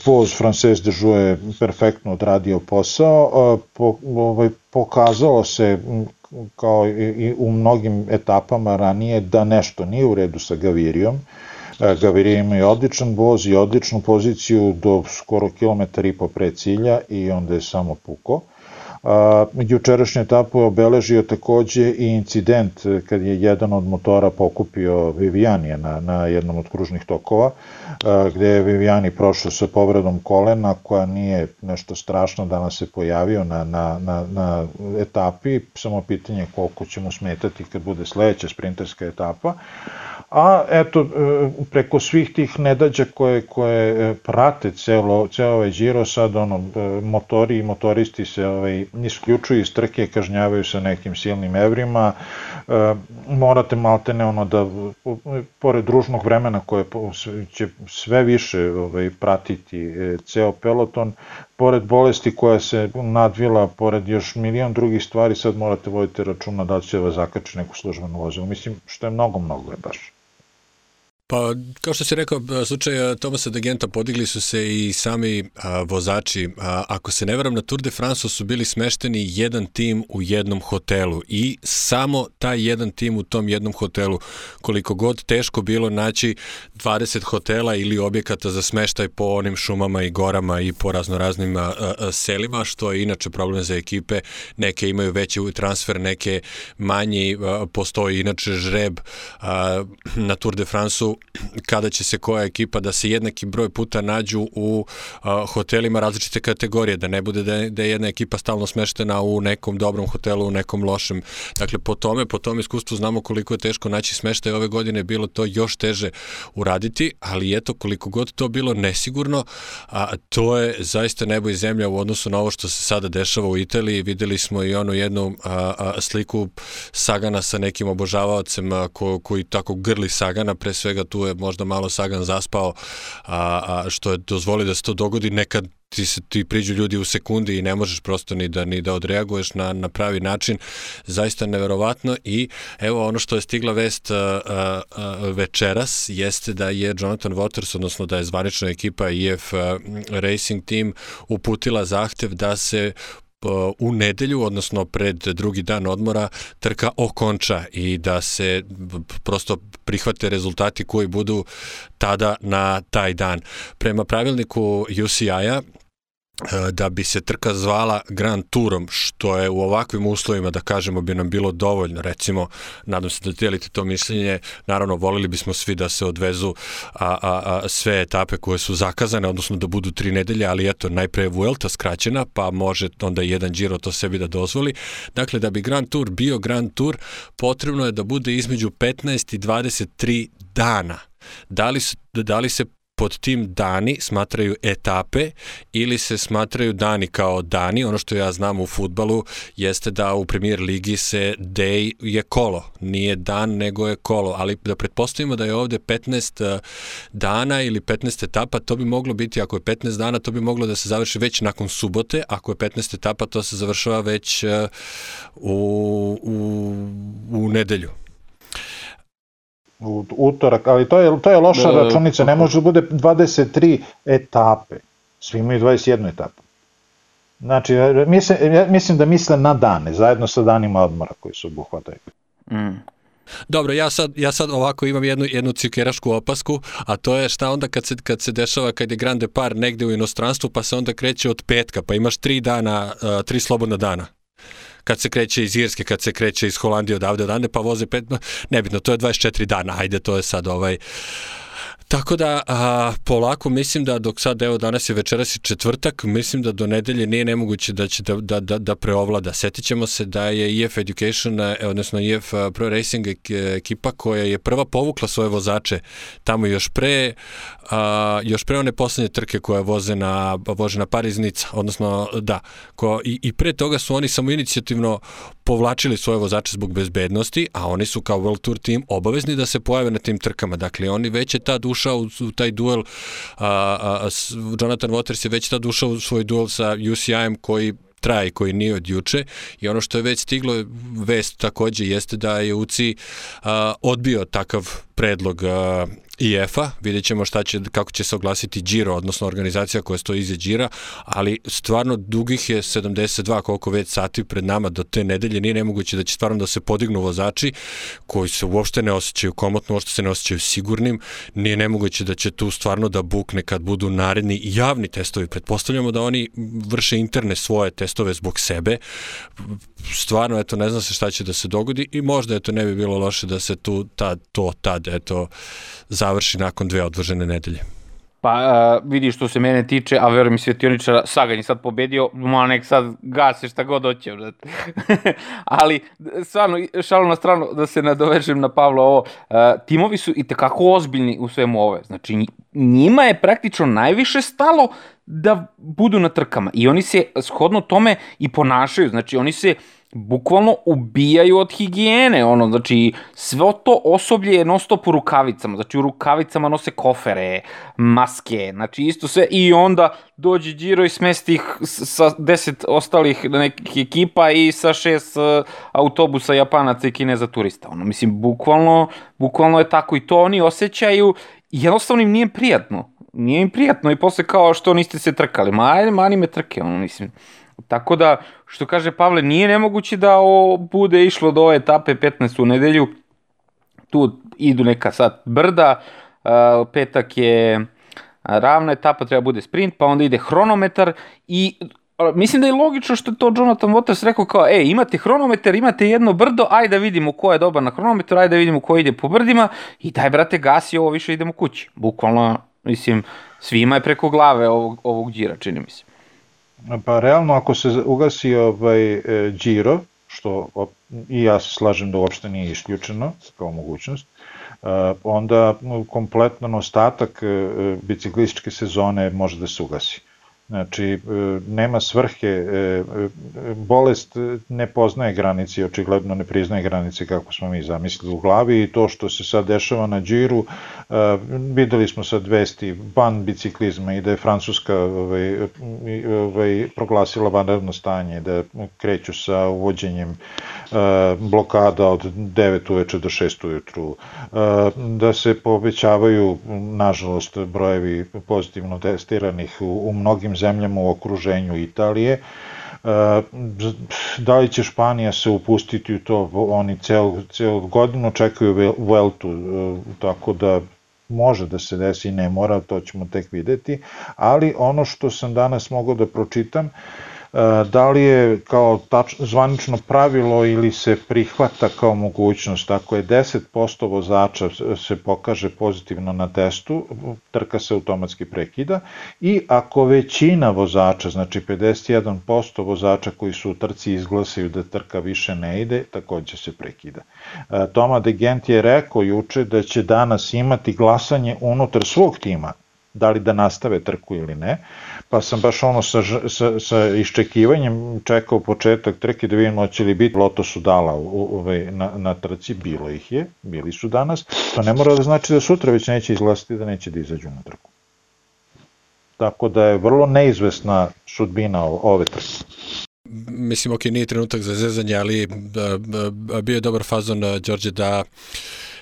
Voz Frances de Joux je perfektno odradio posao, po, ovaj, pokazalo se kao i u mnogim etapama ranije da nešto nije u redu sa Gavirijom, Gavirija ima i odličan voz i odličnu poziciju do skoro kilometar i po pre cilja i onda je samo puko. A, jučerašnju etapu je obeležio takođe i incident kad je jedan od motora pokupio Vivijanije na, na jednom od kružnih tokova, a, gde je Vivijani prošao sa povredom kolena koja nije nešto strašno, danas se pojavio na, na, na, na etapi, samo pitanje koliko će mu smetati kad bude sledeća sprinterska etapa a eto, e, preko svih tih nedađa koje, koje e, prate celo, celo ovaj Giro, sad ono, e, motori i motoristi se ovaj, isključuju iz trke, kažnjavaju sa nekim silnim evrima, morate maltene ono da, pored družnog vremena koje će sve više ovaj, pratiti ceo peloton, pored bolesti koja se nadvila, pored još milion drugih stvari, sad morate voditi računa da će vas zakači neku službenu vozilu. Mislim, što je mnogo, mnogo je baš. Pa, kao što si rekao, slučaj Tomasa de Genta podigli su se i sami a, vozači. A, ako se ne veram, na Tour de France su bili smešteni jedan tim u jednom hotelu i samo taj jedan tim u tom jednom hotelu, koliko god teško bilo naći 20 hotela ili objekata za smeštaj po onim šumama i gorama i po raznoraznim a, a, selima, što je inače problem za ekipe. Neke imaju veći transfer, neke manji, a, postoji inače žreb a, na Tour de France-u kada će se koja ekipa da se jednaki broj puta nađu u hotelima različite kategorije, da ne bude da da je jedna ekipa stalno smeštena u nekom dobrom hotelu, u nekom lošem. Dakle, po tome, po tom iskustvu znamo koliko je teško naći smeštaj ove godine, bilo to još teže uraditi, ali eto, koliko god to bilo nesigurno, a, to je zaista nebo i zemlja u odnosu na ovo što se sada dešava u Italiji. Videli smo i onu jednu a, a, sliku Sagana sa nekim obožavaocem ko, koji tako grli Sagana, pre svega tu je možda malo Sagan zaspao, a, a što je dozvoli da se to dogodi nekad ti se ti priđu ljudi u sekundi i ne možeš prosto ni da ni da odreaguješ na na pravi način. Zaista neverovatno i evo ono što je stigla vest a, a, a, večeras jeste da je Jonathan Waters odnosno da je zvanična ekipa IF Racing Team uputila zahtev da se u nedelju, odnosno pred drugi dan odmora, trka okonča i da se prosto prihvate rezultati koji budu tada na taj dan. Prema pravilniku UCI-a, da bi se trka zvala Grand Tourom, što je u ovakvim uslovima, da kažemo, bi nam bilo dovoljno. Recimo, nadam se da dijelite to mišljenje, naravno, volili bismo svi da se odvezu a, a, a, sve etape koje su zakazane, odnosno da budu tri nedelje, ali eto, najpre je Vuelta skraćena, pa može onda jedan Giro to sebi da dozvoli. Dakle, da bi Grand Tour bio Grand Tour, potrebno je da bude između 15 i 23 dana. Da li, da li se pod tim dani smatraju etape ili se smatraju dani kao dani. Ono što ja znam u futbalu jeste da u premier ligi se day je kolo, nije dan nego je kolo, ali da pretpostavimo da je ovde 15 eh, dana ili 15 etapa, to bi moglo biti, ako je 15 dana, to bi moglo da se završi već nakon subote, ako je 15 etapa, to se završava već eh, u, u, u nedelju u utorak, ali to je, to je loša da, da, računica, ne može da bude 23 etape, svi imaju 21 etapu. Znači, mislim, mislim da misle na dane, zajedno sa danima odmora koji su obuhvataju. Mm. Dobro, ja sad, ja sad ovako imam jednu, jednu cikerašku opasku, a to je šta onda kad se, kad se dešava kad je Grande Par negde u inostranstvu, pa se onda kreće od petka, pa imaš tri dana, tri slobodna dana kad se kreće iz Irske, kad se kreće iz Holandije odavde odande, pa voze pet, nebitno, to je 24 dana, ajde, to je sad ovaj, Tako da a, polako mislim da dok sad evo danas je večeras i četvrtak, mislim da do nedelje nije nemoguće da će da, da, da, da preovlada. Setit ćemo se da je EF Education, e, odnosno EF Pro Racing ekipa koja je prva povukla svoje vozače tamo još pre a, još pre one poslednje trke koje voze na, vože na Pariznica, odnosno da, ko, i, i pre toga su oni samo inicijativno povlačili svoje vozače zbog bezbednosti, a oni su kao World Tour team obavezni da se pojave na tim trkama. Dakle, oni već je tad ušao u, taj duel, a, a, a, Jonathan Waters je već tad ušao u svoj duel sa UCI-em koji traje koji nije od juče. I ono što je već stiglo vest takođe jeste da je UCI a, odbio takav predlog a, IF-a, vidjet ćemo šta će, kako će se oglasiti Giro, odnosno organizacija koja stoji iza Gira, ali stvarno dugih je 72 koliko već sati pred nama do te nedelje, nije nemoguće da će stvarno da se podignu vozači koji se uopšte ne osjećaju komotno, uopšte se ne osjećaju sigurnim, nije nemoguće da će tu stvarno da bukne kad budu naredni javni testovi. Pretpostavljamo da oni vrše interne svoje testove zbog sebe, stvarno, eto, ne zna se šta će da se dogodi i možda, eto, ne bi bilo loše da se tu tad, to tad, eto, završi nakon dve odvožene nedelje. Pa uh, vidi što se mene tiče, a verujem svetioničara, Sagan je sad pobedio, ma nek sad gase šta god hoće. Ali, stvarno, šalu na stranu da se nadovežem na Pavlo ovo, uh, timovi su i tekako ozbiljni u svemu ove. Znači, njima je praktično najviše stalo da budu na trkama. I oni se shodno tome i ponašaju. Znači, oni se bukvalno ubijaju od higijene, ono, znači, sve to osoblje je non stop u rukavicama, znači u rukavicama nose kofere, maske, znači isto sve, i onda dođe Giro i smesti ih sa deset ostalih nekih ekipa i sa šest uh, autobusa Japanaca i Kineza turista, ono, mislim, bukvalno, bukvalno je tako. I to oni osjećaju, jednostavno im nije prijatno, nije im prijatno i posle kao što niste se trkali, ma ajde, mani me trke, ono, mislim, Tako da, što kaže Pavle, nije nemoguće da o, bude išlo do ove etape 15 u nedelju. Tu idu neka sad brda, uh, petak je ravna etapa, treba bude sprint, pa onda ide hronometar i mislim da je logično što je to Jonathan Waters rekao kao, e, imate hronometar, imate jedno brdo, ajde da vidimo ko je dobar na hronometru, ajde da vidimo ko ide po brdima i daj, brate, gasi ovo, više idemo kući. Bukvalno, mislim, svima je preko glave ovog, ovog džira, čini mi se. Pa realno ako se ugasi ovaj e, Giro, što i ja se slažem da uopšte nije isključeno kao mogućnost, e, onda kompletno ostatak e, biciklističke sezone može da se ugasi. Znači, e, nema svrhe, e, e, bolest ne poznaje granice očigledno ne priznaje granice kako smo mi zamislili u glavi i to što se sad dešava na džiru, videli smo sad vesti ban biciklizma i da je Francuska ovaj, ovaj, proglasila vanredno stanje, da kreću sa uvođenjem blokada od 9 uveče do 6 ujutru, da se povećavaju, nažalost, brojevi pozitivno testiranih u, u mnogim zemljama u okruženju Italije. Da li će Španija se upustiti u to? Oni ceo, ceo godinu čekaju Vueltu, tako da može da se desi, ne mora, to ćemo tek videti, ali ono što sam danas mogao da pročitam, E, da li je kao tač, zvanično pravilo ili se prihvata kao mogućnost, ako je 10% vozača se pokaže pozitivno na testu, trka se automatski prekida i ako većina vozača, znači 51% vozača koji su u trci izglasaju da trka više ne ide, takođe se prekida. E, Toma de Gent je rekao juče da će danas imati glasanje unutar svog tima, da li da nastave trku ili ne, pa sam baš ono sa, sa, sa iščekivanjem čekao početak trke da vidim hoće li biti loto su dala ovaj, na, na trci, bilo ih je, bili su danas, to ne mora da znači da sutra već neće izglasiti da neće da izađu na trku. Tako da je vrlo neizvesna sudbina ove trke mislim, ok, nije trenutak za zezanje, ali bio je dobar fazon Đorđe da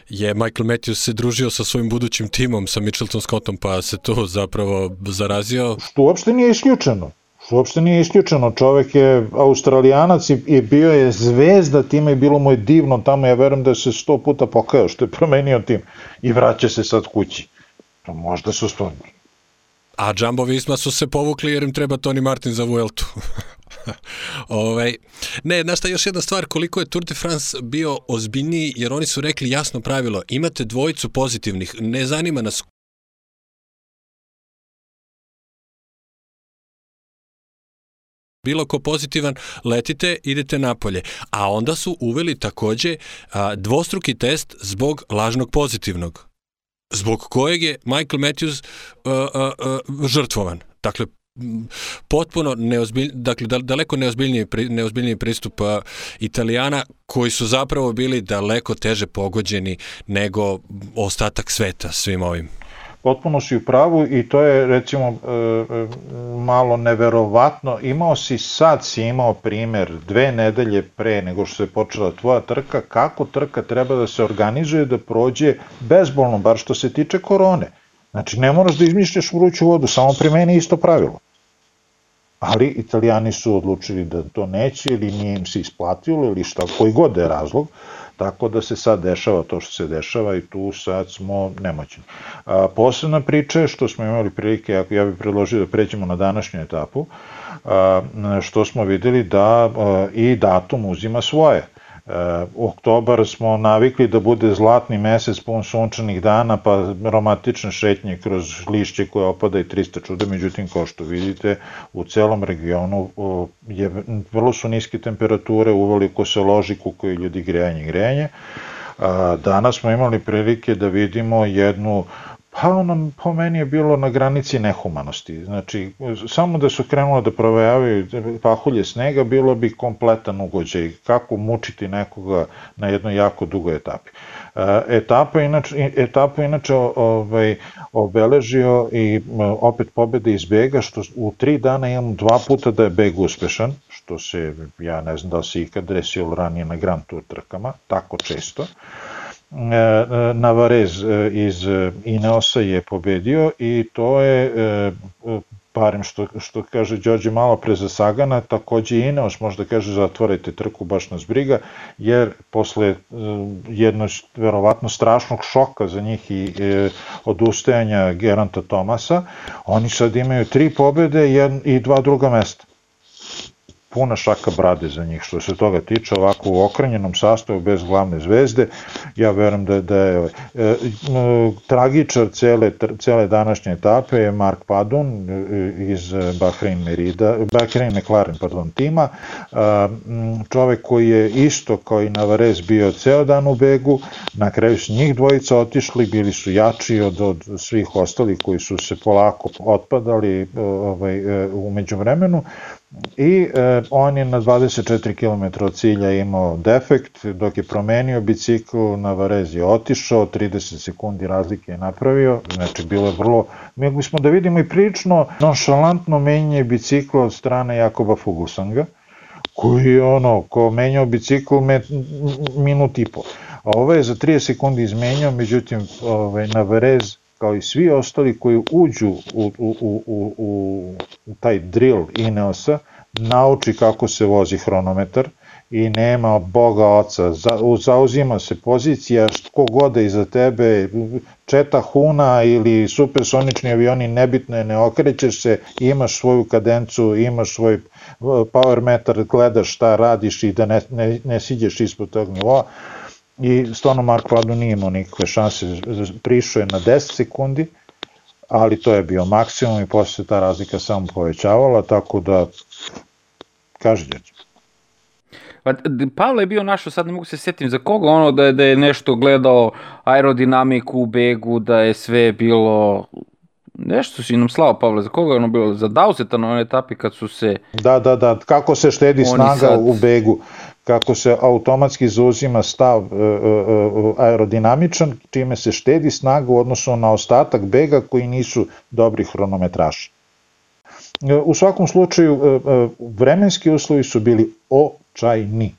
je Michael Matthews se družio sa svojim budućim timom, sa Mitchelton Scottom, pa se to zapravo zarazio. Što uopšte nije isključeno. Što uopšte nije isključeno. Čovek je australijanac i, i bio je zvezda tima i bilo mu je divno tamo. Ja verujem da se sto puta pokajao što je promenio tim i vraća se sad kući. To možda su spomni. A Jumbo Visma su se povukli jer im treba Tony Martin za Vueltu. ovaj, ne, znaš šta, još jedna stvar, koliko je Tour de France bio ozbiljniji, jer oni su rekli jasno pravilo, imate dvojicu pozitivnih, ne zanima nas bilo ko pozitivan, letite, idete napolje. A onda su uveli takođe a, dvostruki test zbog lažnog pozitivnog zbog kojeg je Michael Matthews uh, uh, uh, žrtvovan. Dakle, potpuno neozbilj, dakle daleko neozbiljniji, neozbiljniji pristup Italijana koji su zapravo bili daleko teže pogođeni nego ostatak sveta svim ovim. Potpuno si u pravu i to je recimo e, e, malo neverovatno. Imao si sad si imao primer dve nedelje pre nego što se počela tvoja trka, kako trka treba da se organizuje da prođe bezbolno, bar što se tiče korone. Znači ne moraš da izmišljaš vruću vodu, samo primeni isto pravilo ali italijani su odlučili da to neće ili nije im se isplatilo ili šta, koji god da je razlog, tako da se sad dešava to što se dešava i tu sad smo nemoćni. A, posebna priča je što smo imali prilike, ako ja bih predložio da pređemo na današnju etapu, a, što smo videli da a, i datum uzima svoje. U oktobar smo navikli da bude zlatni mesec pun sunčanih dana, pa romantične šetnje kroz lišće koje opada i 300 čuda, međutim, kao što vidite, u celom regionu je, vrlo su niske temperature, uveliko se loži kukaju ljudi grejanje grejanje. Danas smo imali prilike da vidimo jednu Pa ono po meni je bilo na granici nehumanosti. Znači, samo da su krenule da provejavaju pahulje snega, bilo bi kompletan ugođaj. Kako mučiti nekoga na jednoj jako dugoj etapi. Etapa inače, etapa inače ovaj, obeležio i opet pobede iz bega, što u tri dana imam dva puta da je beg uspešan, što se, ja ne znam da se ikad desilo ranije na Grand Tour trkama, tako često. E, Navarez e, iz Ineosa je pobedio i to je barem što, što kaže Đorđe malo pre za Sagana, takođe i Ineos možda kaže zatvorite trku, baš nas briga, jer posle jednog verovatno strašnog šoka za njih i e, odustajanja Geranta Tomasa, oni sad imaju tri pobede i dva druga mesta puna šaka brade za njih. Što se toga tiče ovako u okrenjenom sastavu bez glavne zvezde ja verujem da, da je ovaj, e, tragičar cele, cele današnje etape je Mark Padun e, iz Bahrein Merida Bahrein McLaren pardon tima. E, čovek koji je isto kao i Navarez bio ceo dan u begu. Na kraju su njih dvojica otišli bili su jači od, od svih ostalih koji su se polako otpadali ovaj, u međuvremenu i e, on je na 24 km od cilja imao defekt, dok je promenio bicikl, na Varez je otišao, 30 sekundi razlike je napravio, znači bilo je vrlo, mogli smo da vidimo i prilično nonšalantno menjanje bicikla od strane Jakoba Fugusanga, koji je ono, ko menjao bicikl met, minut i po. A ovo je za 30 sekundi izmenjao, međutim ovaj, na Varez kao i svi ostali koji uđu u, u, u, u, u taj drill Ineosa, nauči kako se vozi hronometar i nema Boga oca. Za, zauzima se pozicija što god da iza tebe, četa huna ili supersonični avioni, nebitno je, ne okrećeš se, imaš svoju kadencu, imaš svoj power meter, gledaš šta radiš i da ne, ne, ne siđeš ispod tog nivoa. I stvarno Marko Lado nije imao nikakve šanse, prišao je na 10 sekundi, ali to je bio maksimum i posle se ta razlika samo povećavala, tako da, kaži dječe. Pa, Pavle je bio našo, sad ne mogu se setim za koga ono da je, da je nešto gledao aerodinamiku u begu, da je sve bilo Nešto si nam slao, Pavle, za koga je ono bilo? Za Dauseta na onoj etapi kad su se... Da, da, da, kako se štedi snaga sad... u begu, kako se automatski zauzima stav e, e, e, aerodinamičan, čime se štedi snaga u odnosu na ostatak bega koji nisu dobri hronometraši. U svakom slučaju, vremenski uslovi su bili očajni.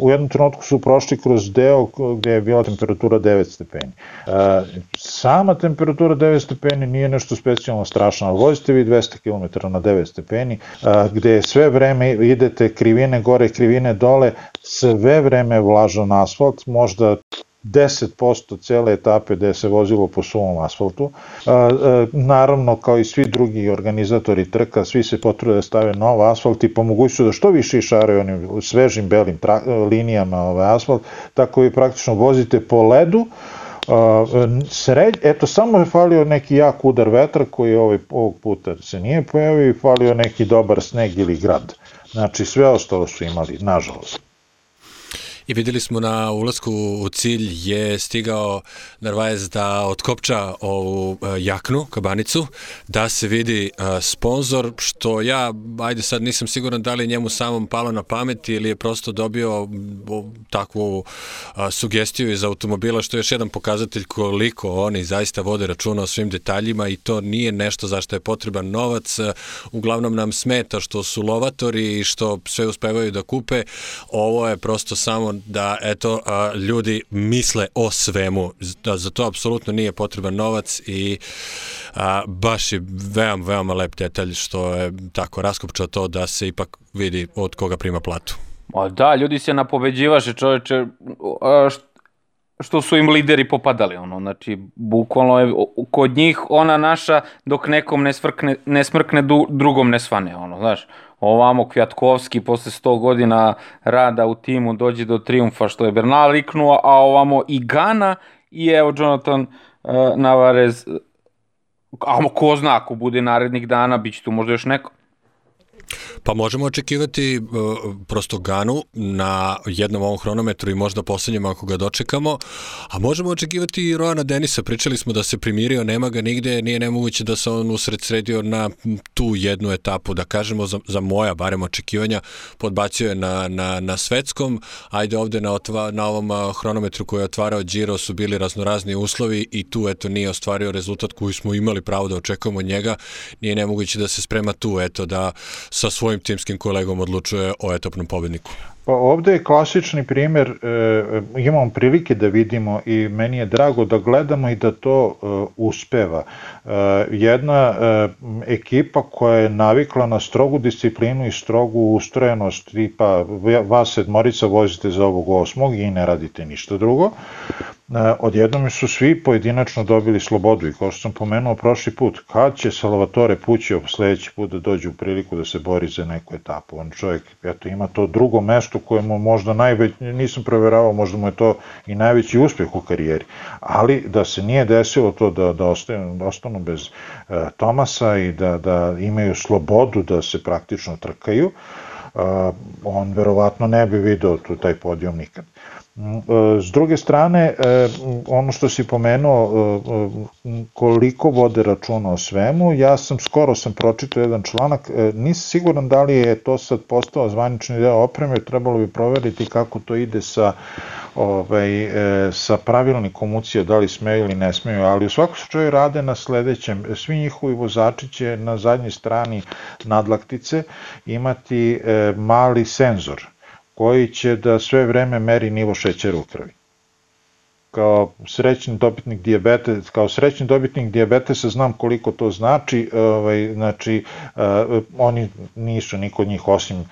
U jednom trenutku su prošli kroz deo gde je bila temperatura 9 stepeni. Sama temperatura 9 stepeni nije nešto specijalno strašno, ali vozite vi 200 km na 9 stepeni, gde sve vreme idete krivine gore, krivine dole, sve vreme vlažan asfalt, možda 10% cele etape gde se vozilo po suvom asfaltu. Naravno, kao i svi drugi organizatori trka, svi se potrude da stave nov asfalt i pomoguću da što više išaraju onim svežim belim linijama ovaj asfalt, tako i praktično vozite po ledu, sred, eto samo je falio neki jak udar vetra koji ovaj, ovog puta se nije pojavio i falio neki dobar sneg ili grad. Znači sve ostalo su imali, nažalost i videli smo na ulasku u cilj je stigao Narvaez da otkopča ovu e, jaknu, kabanicu, da se vidi e, sponsor, što ja, ajde sad nisam siguran da li je njemu samom palo na pamet ili je prosto dobio takvu e, sugestiju iz automobila, što je još jedan pokazatelj koliko oni zaista vode računa o svim detaljima i to nije nešto zašto je potreban novac. Uglavnom nam smeta što su lovatori i što sve uspevaju da kupe. Ovo je prosto samo da eto a, ljudi misle o svemu da za to apsolutno nije potreban novac i a, baš je veoma veoma lep detalj što je tako raskopčao to da se ipak vidi od koga prima platu. Ma da, ljudi se napoveđivaše čoveče što su im lideri popadali ono znači bukvalno je kod njih ona naša dok nekom ne smrkne ne smrkne drugom ne svane ono znaš. Ovamo Kvjatkovski posle 100 godina rada u timu dođe do triumfa što je Bernal liknuo, a ovamo i Gana i evo Jonathan uh, Navarez a ko zna ako bude narednih dana bit će tu možda još neko Pa možemo očekivati uh, prosto Ganu na jednom ovom hronometru i možda poslednjem ako ga dočekamo, a možemo očekivati i Roana Denisa. Pričali smo da se primirio, nema ga nigde, nije nemoguće da se on usred sredio na tu jednu etapu, da kažemo za, za moja barem očekivanja, podbacio je na, na, na svetskom, ajde ovde na, otva, na ovom uh, hronometru koji je otvarao Giro su bili raznorazni uslovi i tu eto nije ostvario rezultat koji smo imali pravo da očekujemo njega, nije nemoguće da se sprema tu, eto da sa svojim timskim kolegom odlučuje o etapnom pobedniku? Pa ovde je klasični primer, e, imamo prilike da vidimo i meni je drago da gledamo i da to e, uspeva. E, jedna e, ekipa koja je navikla na strogu disciplinu i strogu ustrojenost, tipa vas sedmorica vozite za ovog osmog i ne radite ništa drugo, E, odjednom su svi pojedinačno dobili slobodu i kao što sam pomenuo prošli put, kad će Salvatore Pućio sledeći put da dođe u priliku da se bori za neku etapu, on čovjek eto, ima to drugo mesto koje mu možda najveć, nisam proveravao, možda mu je to i najveći uspeh u karijeri, ali da se nije desilo to da, da, ostanu, da ostanu bez uh, Tomasa i da, da imaju slobodu da se praktično trkaju, uh, on verovatno ne bi video tu taj podijom nikad. S druge strane, e, ono što si pomenuo, e, koliko vode računa o svemu, ja sam skoro sam pročitao jedan članak, e, nisam siguran da li je to sad postao zvanični deo opreme, trebalo bi proveriti kako to ide sa ovaj, sa pravilnikom ucija, da li smeju ili ne smeju, ali u svakom slučaju rade na sledećem. Svi njihovi vozači će na zadnjoj strani nadlaktice imati mali senzor koji će da sve vreme meri nivo šećera u krvi. kao srećni dobitnik dijabetes, kao srećni dobitnik dijabetesa znam koliko to znači, ovaj, znači uh, oni nisu niko od njih osim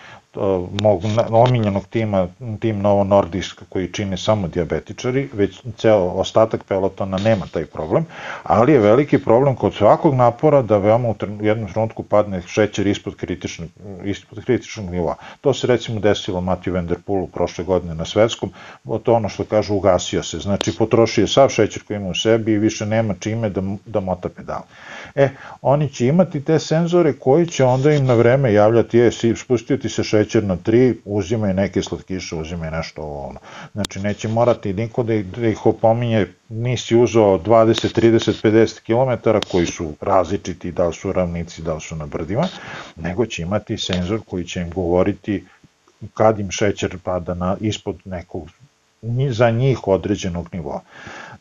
mog omiljenog tima, tim Novo Nordisk koji čine samo diabetičari, već ceo ostatak pelotona nema taj problem, ali je veliki problem kod svakog napora da veoma u jednom trenutku padne šećer ispod kritičnog, ispod kritičnog nivoa. To se recimo desilo Matiju Vanderpoolu prošle godine na svetskom, to ono što kažu ugasio se, znači potrošio je sav šećer koji ima u sebi i više nema čime da, da mota pedal. E, oni će imati te senzore koji će onda im na vreme javljati, je, spustio ti se šećer na 3, uzimaj neke slatkiše, uzimaj nešto ono. Znači, neće morati niko da ih, da ih opominje, nisi uzao 20, 30, 50 km koji su različiti, da li su ravnici, da li su na brdima, nego će imati senzor koji će im govoriti kad im šećer pada na, ispod nekog za njih određenog nivoa.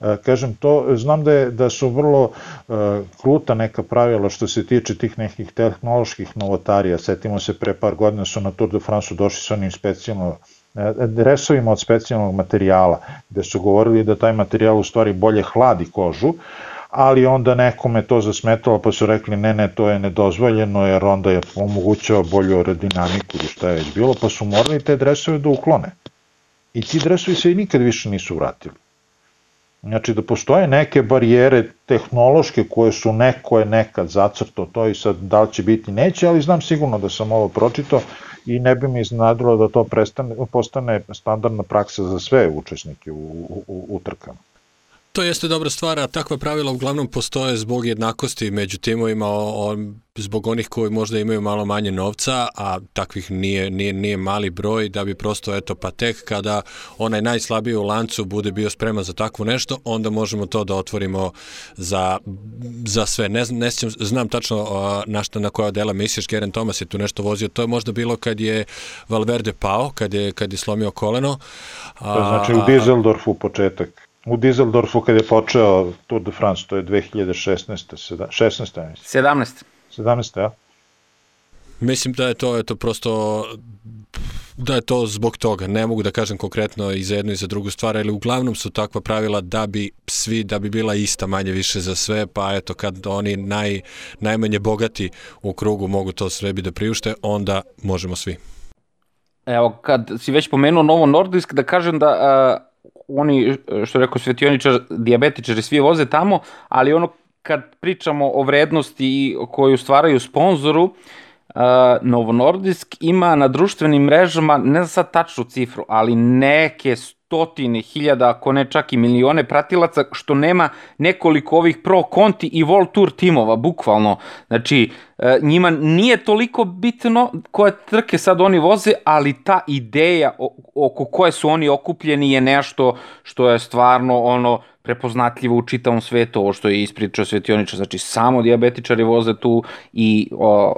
E, kažem to, znam da, je, da su vrlo e, kruta neka pravila što se tiče tih nekih tehnoloških novotarija. Setimo se, pre par godina su na Tour de France došli sa onim specijalno e, dresovima od specijalnog materijala, gde su govorili da taj materijal u stvari bolje hladi kožu, ali onda nekome to zasmetalo pa su rekli ne, ne, to je nedozvoljeno jer onda je omogućava bolju aerodinamiku ili šta je već bilo, pa su morali te dresove da uklone. I ti dresovi se i nikad više nisu vratili. Znači da postoje neke barijere tehnološke koje su neko je nekad zacrto to i sad da li će biti neće, ali znam sigurno da sam ovo pročito i ne bi mi iznadilo da to prestane, postane standardna praksa za sve učesnike u, u, u, u trkama. To jeste dobra stvar, a takva pravila uglavnom postoje zbog jednakosti među timovima, o, o, zbog onih koji možda imaju malo manje novca, a takvih nije, nije, nije mali broj, da bi prosto, eto, pa tek kada onaj najslabiji u lancu bude bio spreman za takvo nešto, onda možemo to da otvorimo za, za sve. Ne, ne sjećam, znam tačno na, šta, na koja dela misliš, Geren Thomas je tu nešto vozio, to je možda bilo kad je Valverde pao, kad je, kad je slomio koleno. A, to znači u Dizeldorfu početak u Dizeldorfu kad je počeo Tour de France, to je 2016. 16. 17. 17. ja? Mislim da je to, je to prosto da je to zbog toga. Ne mogu da kažem konkretno i za jednu i za drugu stvar, ali uglavnom su takva pravila da bi svi, da bi bila ista manje više za sve, pa eto kad oni naj, najmanje bogati u krugu mogu to sve bi da priušte, onda možemo svi. Evo, kad si već pomenuo Novo Nordisk, da kažem da a, oni, što rekao svetioničar, diabetičari svi voze tamo, ali ono kad pričamo o vrednosti koju stvaraju sponzoru, uh, Novo Nordisk ima na društvenim mrežama, ne znam sad tačnu cifru, ali neke stotine hiljada, ako ne čak i milione pratilaca, što nema nekoliko ovih pro konti i World Tour timova, bukvalno. Znači, e, njima nije toliko bitno koje trke sad oni voze, ali ta ideja oko koje su oni okupljeni je nešto što je stvarno ono prepoznatljivo u čitavom svetu, ovo što je ispričao svetioničar, znači samo diabetičari voze tu i o,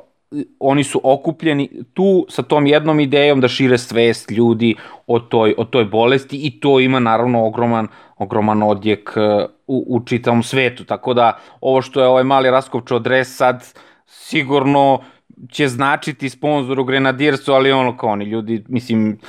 oni su okupljeni tu sa tom jednom idejom da šire svest ljudi o toj, o toj bolesti i to ima naravno ogroman, ogroman odjek uh, u, u čitavom svetu. Tako da ovo što je ovaj mali raskopčao dres sad sigurno će značiti sponzoru Grenadirsu, ali ono kao oni ljudi, mislim,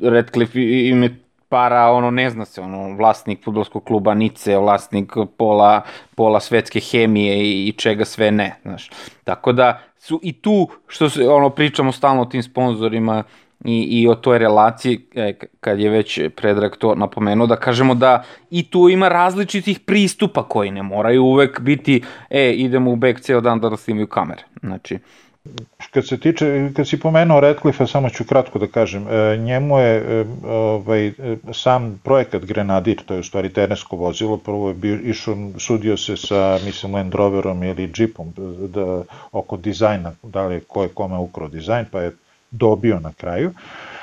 Redcliffe im je para, ono, ne zna se, ono, vlasnik futbolskog kluba Nice, vlasnik pola, pola svetske hemije i, i čega sve ne, znaš. Tako da su i tu, što se, ono, pričamo stalno o tim sponzorima i, i o toj relaciji, e, kad je već Predrag to napomenuo, da kažemo da i tu ima različitih pristupa koji ne moraju uvek biti, e, idemo u bek ceo dan da snimaju kamere. Znači, Kad se tiče, kad si pomenuo Redcliffe, samo ću kratko da kažem, e, njemu je e, ovaj, sam projekat Grenadir, to je u stvari terensko vozilo, prvo je bio, išao, sudio se sa, mislim, Land Roverom ili Jeepom da, oko dizajna, da li je ko je kome ukrao dizajn, pa je dobio na kraju. E,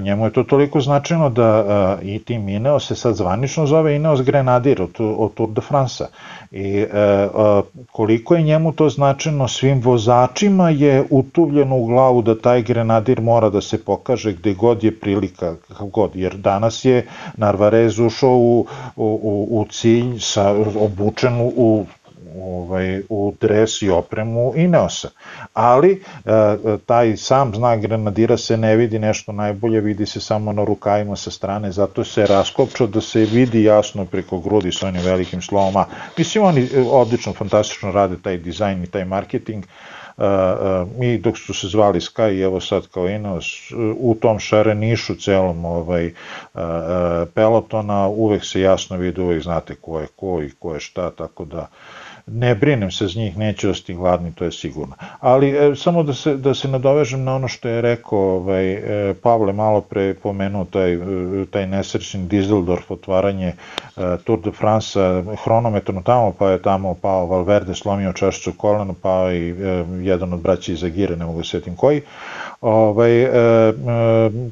njemu je to toliko značajno da i tim Ineos se sad zvanično zove Ineos Grenadir od, od Tour de France-a. I e, e, koliko je njemu to značajno svim vozačima je utuvljeno u glavu da taj grenadir mora da se pokaže gde god je prilika, kako god, jer danas je Narvarez ušao u, u, u cilj sa, obučen u ovaj, u dres i opremu Ineosa. Ali e, taj sam znak grenadira se ne vidi nešto najbolje, vidi se samo na rukavima sa strane, zato se raskopčao da se vidi jasno preko grudi sa onim velikim slovama. Mislim, oni odlično, fantastično rade taj dizajn i taj marketing, mi dok su se zvali Sky i evo sad kao Ineos u tom šarenišu celom ovaj, pelotona uvek se jasno vidi, uvek znate ko je ko i ko je šta, tako da ne brinem se z njih, neće ostati gladni, to je sigurno. Ali e, samo da se, da se nadovežem na ono što je rekao ovaj, e, Pavle malo pre pomenuo taj, e, taj nesrećni Dizeldorf, otvaranje e, Tour de France hronometrno tamo, pa je tamo pao Valverde, slomio čašicu kolena, pao i e, jedan od braća iz Agire, ne mogu da setim koji. Ovaj, e, e,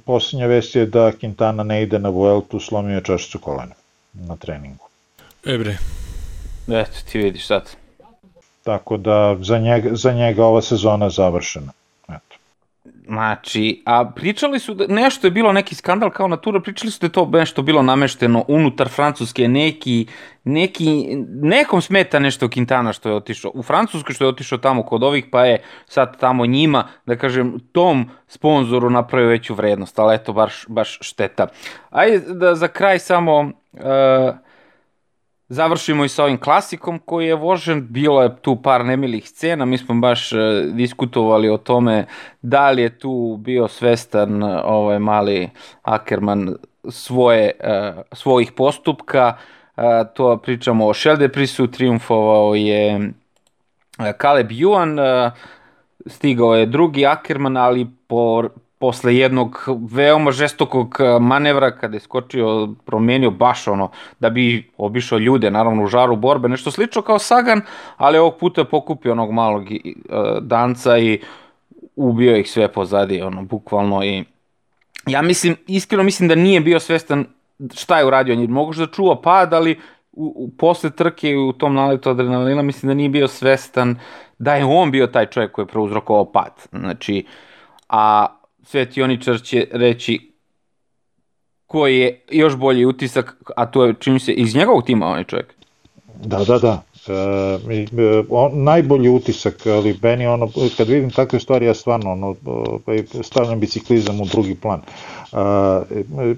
posljednja vest je da Quintana ne ide na Vueltu, slomio je čašicu kolena na treningu. E bre, Eto, ti vidiš sad. Tako da za njega, za njega ova sezona završena. Eto. Znači, a pričali su da nešto je bilo neki skandal kao natura, pričali su da je to nešto bilo namešteno unutar Francuske, neki, neki, nekom smeta nešto Quintana što je otišao u Francusku, što je otišao tamo kod ovih, pa je sad tamo njima, da kažem, tom sponzoru napravio veću vrednost, ali eto, baš, baš šteta. Ajde da za kraj samo... Uh, završimo i sa ovim klasikom koji je vožen, bilo je tu par nemilih scena, mi smo baš e, diskutovali o tome da li je tu bio svestan e, ovaj mali Ackerman svoje, e, svojih postupka, to pričamo o Šeldeprisu, triumfovao je Caleb Juan, stigao je drugi Ackerman, ali po posle jednog veoma žestokog eh, manevra kada je skočio, promenio baš ono, da bi obišao ljude, naravno u žaru borbe, nešto slično kao Sagan, ali ovog puta pokupio onog malog uh, danca i ubio ih sve pozadi, ono, bukvalno i ja mislim, iskreno mislim da nije bio svestan šta je uradio, moguće da čuva pad, ali u, u, posle trke u tom naletu adrenalina mislim da nije bio svestan da je on bio taj čovjek koji je prouzrokovao pad. Znači, a svetioničar će reći koji je još bolji utisak, a to je čini se iz njegovog tima onaj čovjek. Da, da, da. E, on, najbolji utisak, ali meni ono, kad vidim takve stvari, ja stvarno ono, pa stavljam biciklizam u drugi plan. E, e,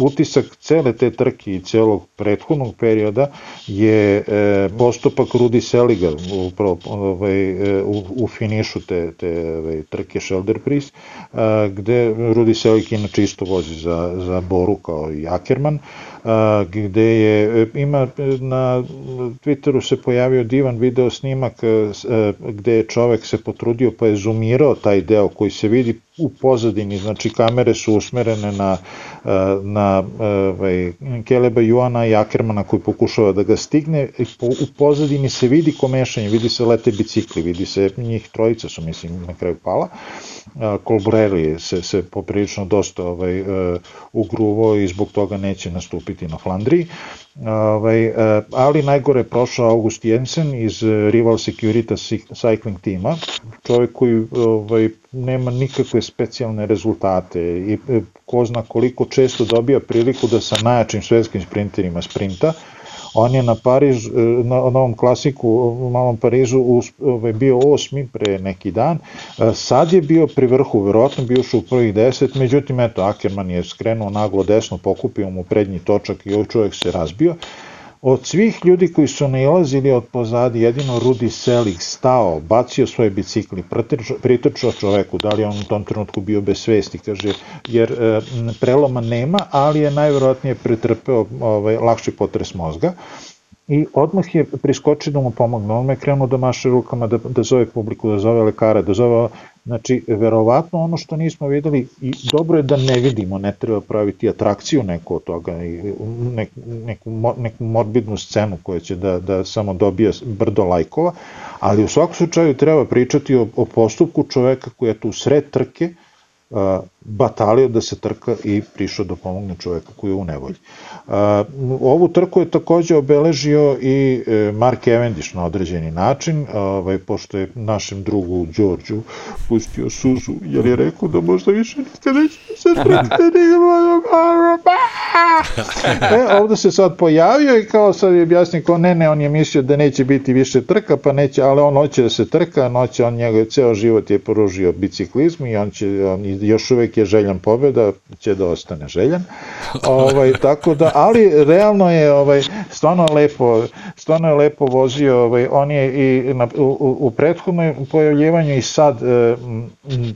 utisak cele te trke i celog prethodnog perioda je e, postupak Rudi Seliga upravo ovaj, e, u, u finišu te, te ovaj, trke Shelder Prize, a, gde Rudi Selig inače isto vozi za, za Boru kao i Ackerman, gde je, ima na Twitteru se pojavio divan video snimak a, gde je čovek se potrudio pa je zoomirao taj deo koji se vidi u pozadini, znači kamere su usmerene na, e, na ovaj, Keleba Juana i Ackermana koji pokušava da ga stigne, u pozadini se vidi komešanje, vidi se lete bicikli, vidi se njih trojica su mislim na kraju pala, Colbrelli se, se poprilično dosta ovaj, e, ugruvo i zbog toga neće nastupiti na Flandriji. Ovaj, e, ali najgore je prošao August Jensen iz Rival Securitas Cycling tima, čovjek koji ovaj, nema nikakve specijalne rezultate i e, ko zna koliko često dobija priliku da sa najjačim svetskim sprinterima sprinta, On je na Pariž, e, na novom klasiku, u malom Parižu ovaj, bio osmi pre neki dan, e, sad je bio pri vrhu, verovatno bio u prvih deset, međutim, eto, Ackerman je skrenuo naglo desno, pokupio mu prednji točak i ovaj čovjek se razbio. Od svih ljudi koji su nailazili od pozadi, jedino Rudi Selig stao, bacio svoje bicikli, pritrčao čoveku, da li on u tom trenutku bio bez svesti, kaže, jer e, preloma nema, ali je najverovatnije pretrpeo ovaj, lakši potres mozga i odmah je priskočio da mu pomogne. On me krenuo da maše rukama, da, da zove publiku, da zove lekara, da zove... Znači, verovatno ono što nismo videli, i dobro je da ne vidimo, ne treba praviti atrakciju neku od toga, nek, neku, neku morbidnu scenu koja će da, da samo dobija brdo lajkova, ali u svakom slučaju treba pričati o, o postupku čoveka koji je tu sred trke, batalio da se trka i prišao da pomogne čoveku koji je u nevolji. Ovu trku je takođe obeležio i e, Mark Cavendish na određeni način, ovaj, pošto je našem drugu Đorđu pustio suzu, jer je rekao da možda više nikada neće da se trka e, ovde se sad pojavio i kao sad je objasnio kao ne, ne, on je mislio da neće biti više trka, pa neće, ali on hoće da se trka, on hoće, on njegov ceo život je poružio biciklizmu i on će, on još uvek je željan pobeda, će da ostane željan. Ovaj, tako da, ali realno je ovaj, stvarno lepo, stvarno je lepo vozio, ovaj, on je i na, u, u prethodnom pojavljivanju i sad, e,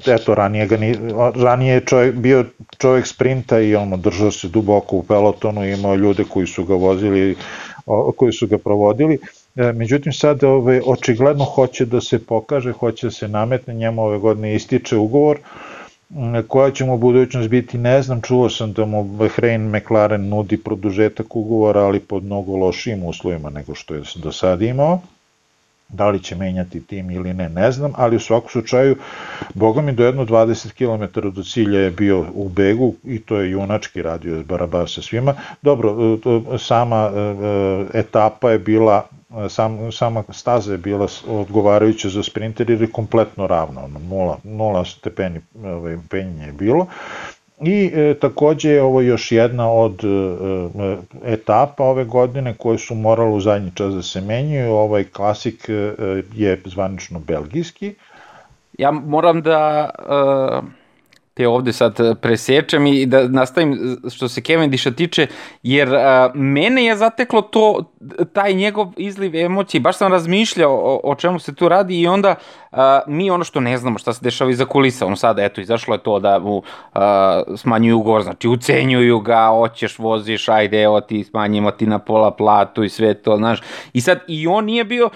eto, ranije, ga ni, ranije je čovjek, bio čovjek sprinta i on držao se duboko u pelotonu, imao ljude koji su ga vozili, koji su ga provodili, e, Međutim, sad ovaj, očigledno hoće da se pokaže, hoće da se nametne, njemu ove godine ističe ugovor, koja će mu budućnost biti, ne znam, čuo sam da mu Bahrein McLaren nudi produžetak ugovora, ali pod mnogo lošijim uslovima nego što je do sada imao. Da li će menjati tim ili ne, ne znam, ali u svakom slučaju, boga mi do jedno 20 km do cilja je bio u begu i to je junački radio barabar sa svima. Dobro, e, sama e, e, etapa je bila sam, sama staza je bila odgovarajuća za sprinter jer je kompletno ravna, ono, nula, nula stepeni ovaj, penjenja je bilo. I e, takođe je ovo još jedna od e, e, etapa ove godine koje su morale u zadnji čas da se menjaju. Ovaj klasik e, je zvanično belgijski. Ja moram da e, te ovde sad e, presečem i da nastavim što se Cavendisha tiče, jer a, mene je zateklo to, taj njegov izliv emocije, baš sam razmišljao o, o čemu se tu radi i onda a, mi ono što ne znamo šta se dešava iza kulisa, ono sada eto izašlo je to da mu a, smanjuju ugovor, znači ucenjuju ga, hoćeš, voziš, ajde evo ti smanjimo ti na pola platu i sve to, znaš, i sad i on nije bio,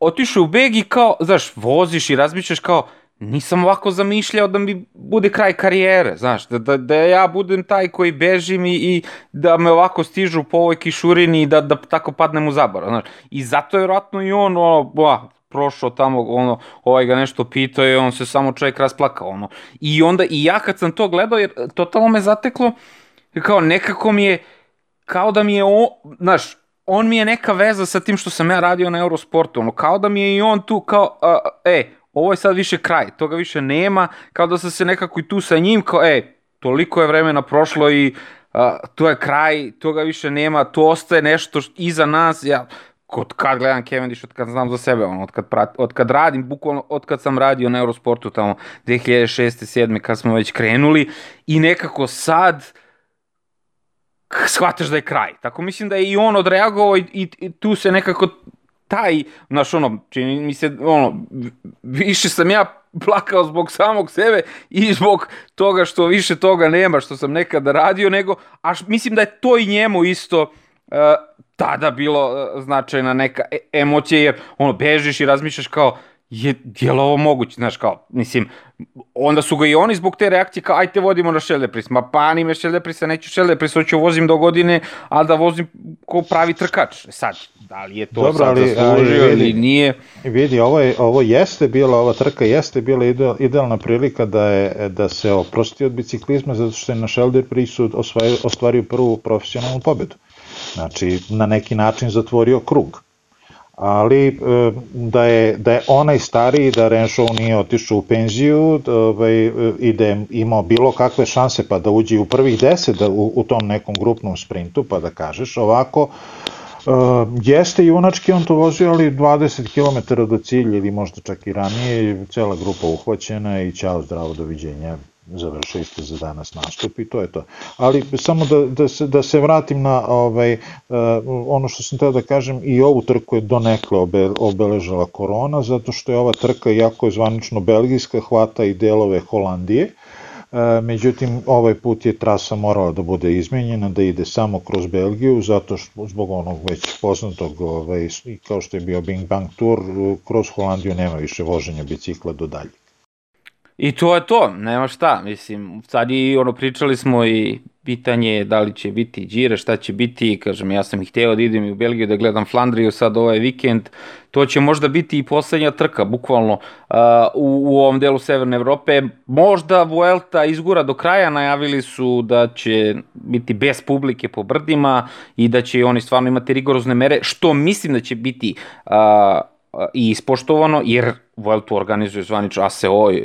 otišao u beg i kao, znaš, voziš i razmišljaš kao, nisam ovako zamišljao da mi bude kraj karijere, znaš, da, da, da ja budem taj koji bežim i, i da me ovako stižu po ovoj kišurini i da, da tako padnem u zabar, znaš. I zato je vjerojatno i on, ono, ba, prošao tamo, ono, ovaj ga nešto pitao i on se samo čovjek rasplakao, ono. I onda, i ja kad sam to gledao, jer totalno me zateklo, kao nekako mi je, kao da mi je, o, znaš, on mi je neka veza sa tim što sam ja radio na Eurosportu, ono, kao da mi je i on tu, kao, a, e, ovo je sad više kraj, toga više nema, kao da sam se nekako i tu sa njim, kao, e, toliko je vremena prošlo i a, to je kraj, toga više nema, to ostaje nešto iza nas, ja, kod kad gledam Cavendish, od kad znam za sebe, ono, od, kad prat, od kad radim, bukvalno od kad sam radio na Eurosportu tamo 2006. 2007. kad smo već krenuli i nekako sad shvataš da je kraj. Tako mislim da je i on odreagovao i, i, i tu se nekako taj, znaš, ono, čini mi se, ono, više sam ja plakao zbog samog sebe i zbog toga što više toga nema što sam nekada radio, nego, a mislim da je to i njemu isto uh, tada bilo uh, značajna neka e emocija, jer ono, bežiš i razmišljaš kao, je, je li ovo moguće, znaš, kao, mislim, onda su ga i oni zbog te reakcije kao, ajte vodimo na Šeldepris, ma pa ni me Šeldeprisa, neću Šeldepris, hoću vozim do godine, ali da vozim ko pravi trkač. E sad, da li je to Dobro, sad ali, zaslužio ali, ili nije? Vidi, ovo, je, ovo jeste bila, ova trka jeste bila ideal, idealna prilika da, je, da se oprosti od biciklizma, zato što je na Šeldeprisu ostvario, ostvario prvu profesionalnu pobedu. Znači, na neki način zatvorio krug ali e, da je, da je onaj stariji, da Renshaw nije otišao u penziju ovaj, i da je imao bilo kakve šanse pa da uđe u prvih deset da, u, u tom nekom grupnom sprintu, pa da kažeš ovako, Uh, jeste junački on to vozio, ali 20 km do cilja ili možda čak i ranije, cela grupa uhvaćena i čao, zdravo, doviđenja, završili ste za danas nastup i to je to. Ali samo da, da, se, da se vratim na ovaj, uh, ono što sam teo da kažem, i ovu trku je donekle obe, obeležala korona, zato što je ova trka, jako je zvanično belgijska, hvata i delove Holandije, uh, međutim ovaj put je trasa morala da bude izmenjena, da ide samo kroz Belgiju, zato što zbog onog već poznatog, ovaj, kao što je bio Bing Bang Tour, kroz Holandiju nema više voženja bicikla do dalje. I to je to, nema šta, mislim, sad i ono, pričali smo i pitanje je da li će biti Đire, šta će biti, kažem, ja sam ih hteo da idem u Belgiju da gledam Flandriju sad ovaj vikend, to će možda biti i poslednja trka, bukvalno, uh, u, u ovom delu Severne Evrope. Možda Vuelta izgura do kraja, najavili su da će biti bez publike po brdima i da će oni stvarno imati rigorozne mere, što mislim da će biti uh, i ispoštovano, jer Vueltu organizuje zvanično ASEO i,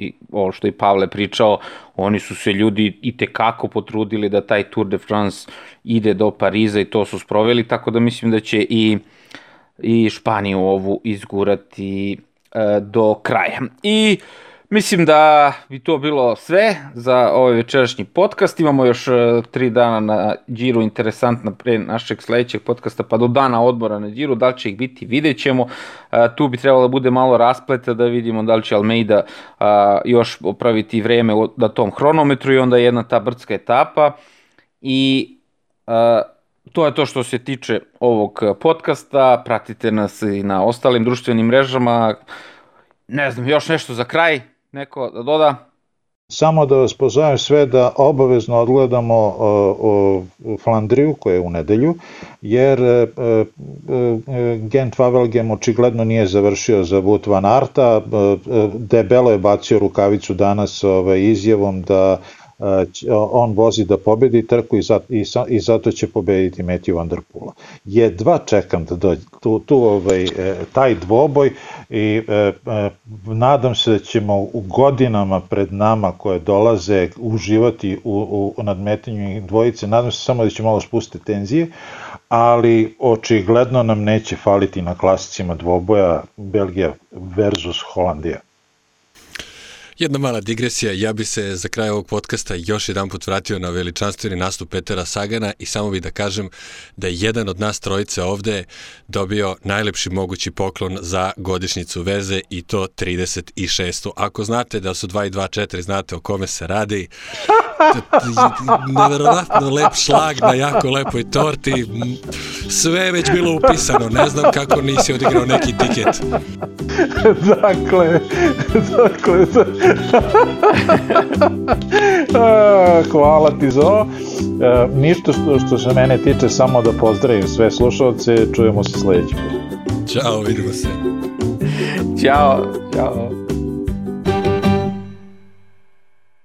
i ovo što je Pavle pričao, oni su se ljudi i tekako potrudili da taj Tour de France ide do Pariza i to su sproveli, tako da mislim da će i, i Španiju ovu izgurati e, do kraja. I Mislim da bi to bilo sve za ovaj večerašnji podcast. Imamo još uh, tri dana na Điru interesantna pre našeg sledećeg podcasta, pa do dana odbora na Điru. Da li će ih biti, vidjet ćemo. Uh, tu bi trebalo da bude malo raspleta da vidimo da li će Almeida još opraviti vreme na tom hronometru i onda jedna ta brdska etapa. I uh, to je to što se tiče ovog podcasta. Pratite nas i na ostalim društvenim mrežama. Ne znam, još nešto za kraj neko da doda? Samo da vas pozovem sve da obavezno odgledamo o, o Flandriju koja je u nedelju, jer e, e, e Gent Wavelgem očigledno nije završio za Wout van Arta, e, e, debelo je bacio rukavicu danas ovaj, izjavom da on vozi da pobedi trku i, zato, i, i zato će pobediti Matthew Van Der Poola. Jedva čekam da dođe tu, tu ovaj, e, taj dvoboj i e, e, nadam se da ćemo u godinama pred nama koje dolaze uživati u, u nadmetanju dvojice. Nadam se samo da će malo spustiti tenzije, ali očigledno nam neće faliti na klasicima dvoboja Belgija versus Holandija. Jedna mala digresija, ja bi se za kraj ovog podcasta još jedan put vratio na veličanstveni nastup Petera Sagana i samo bih da kažem da je jedan od nas trojice ovde dobio najlepši mogući poklon za godišnjicu veze i to 36. Ako znate da su 2 i 2 4, znate o kome se radi. Neverovatno lep šlag na jako lepoj torti. Sve je već bilo upisano, ne znam kako nisi odigrao neki tiket. dakle, dakle, Hvala ti za ovo. E, ništa što, što se mene tiče, samo da pozdravim sve slušalce, čujemo se sledeći put. Ćao, vidimo se. Ćao, ćao.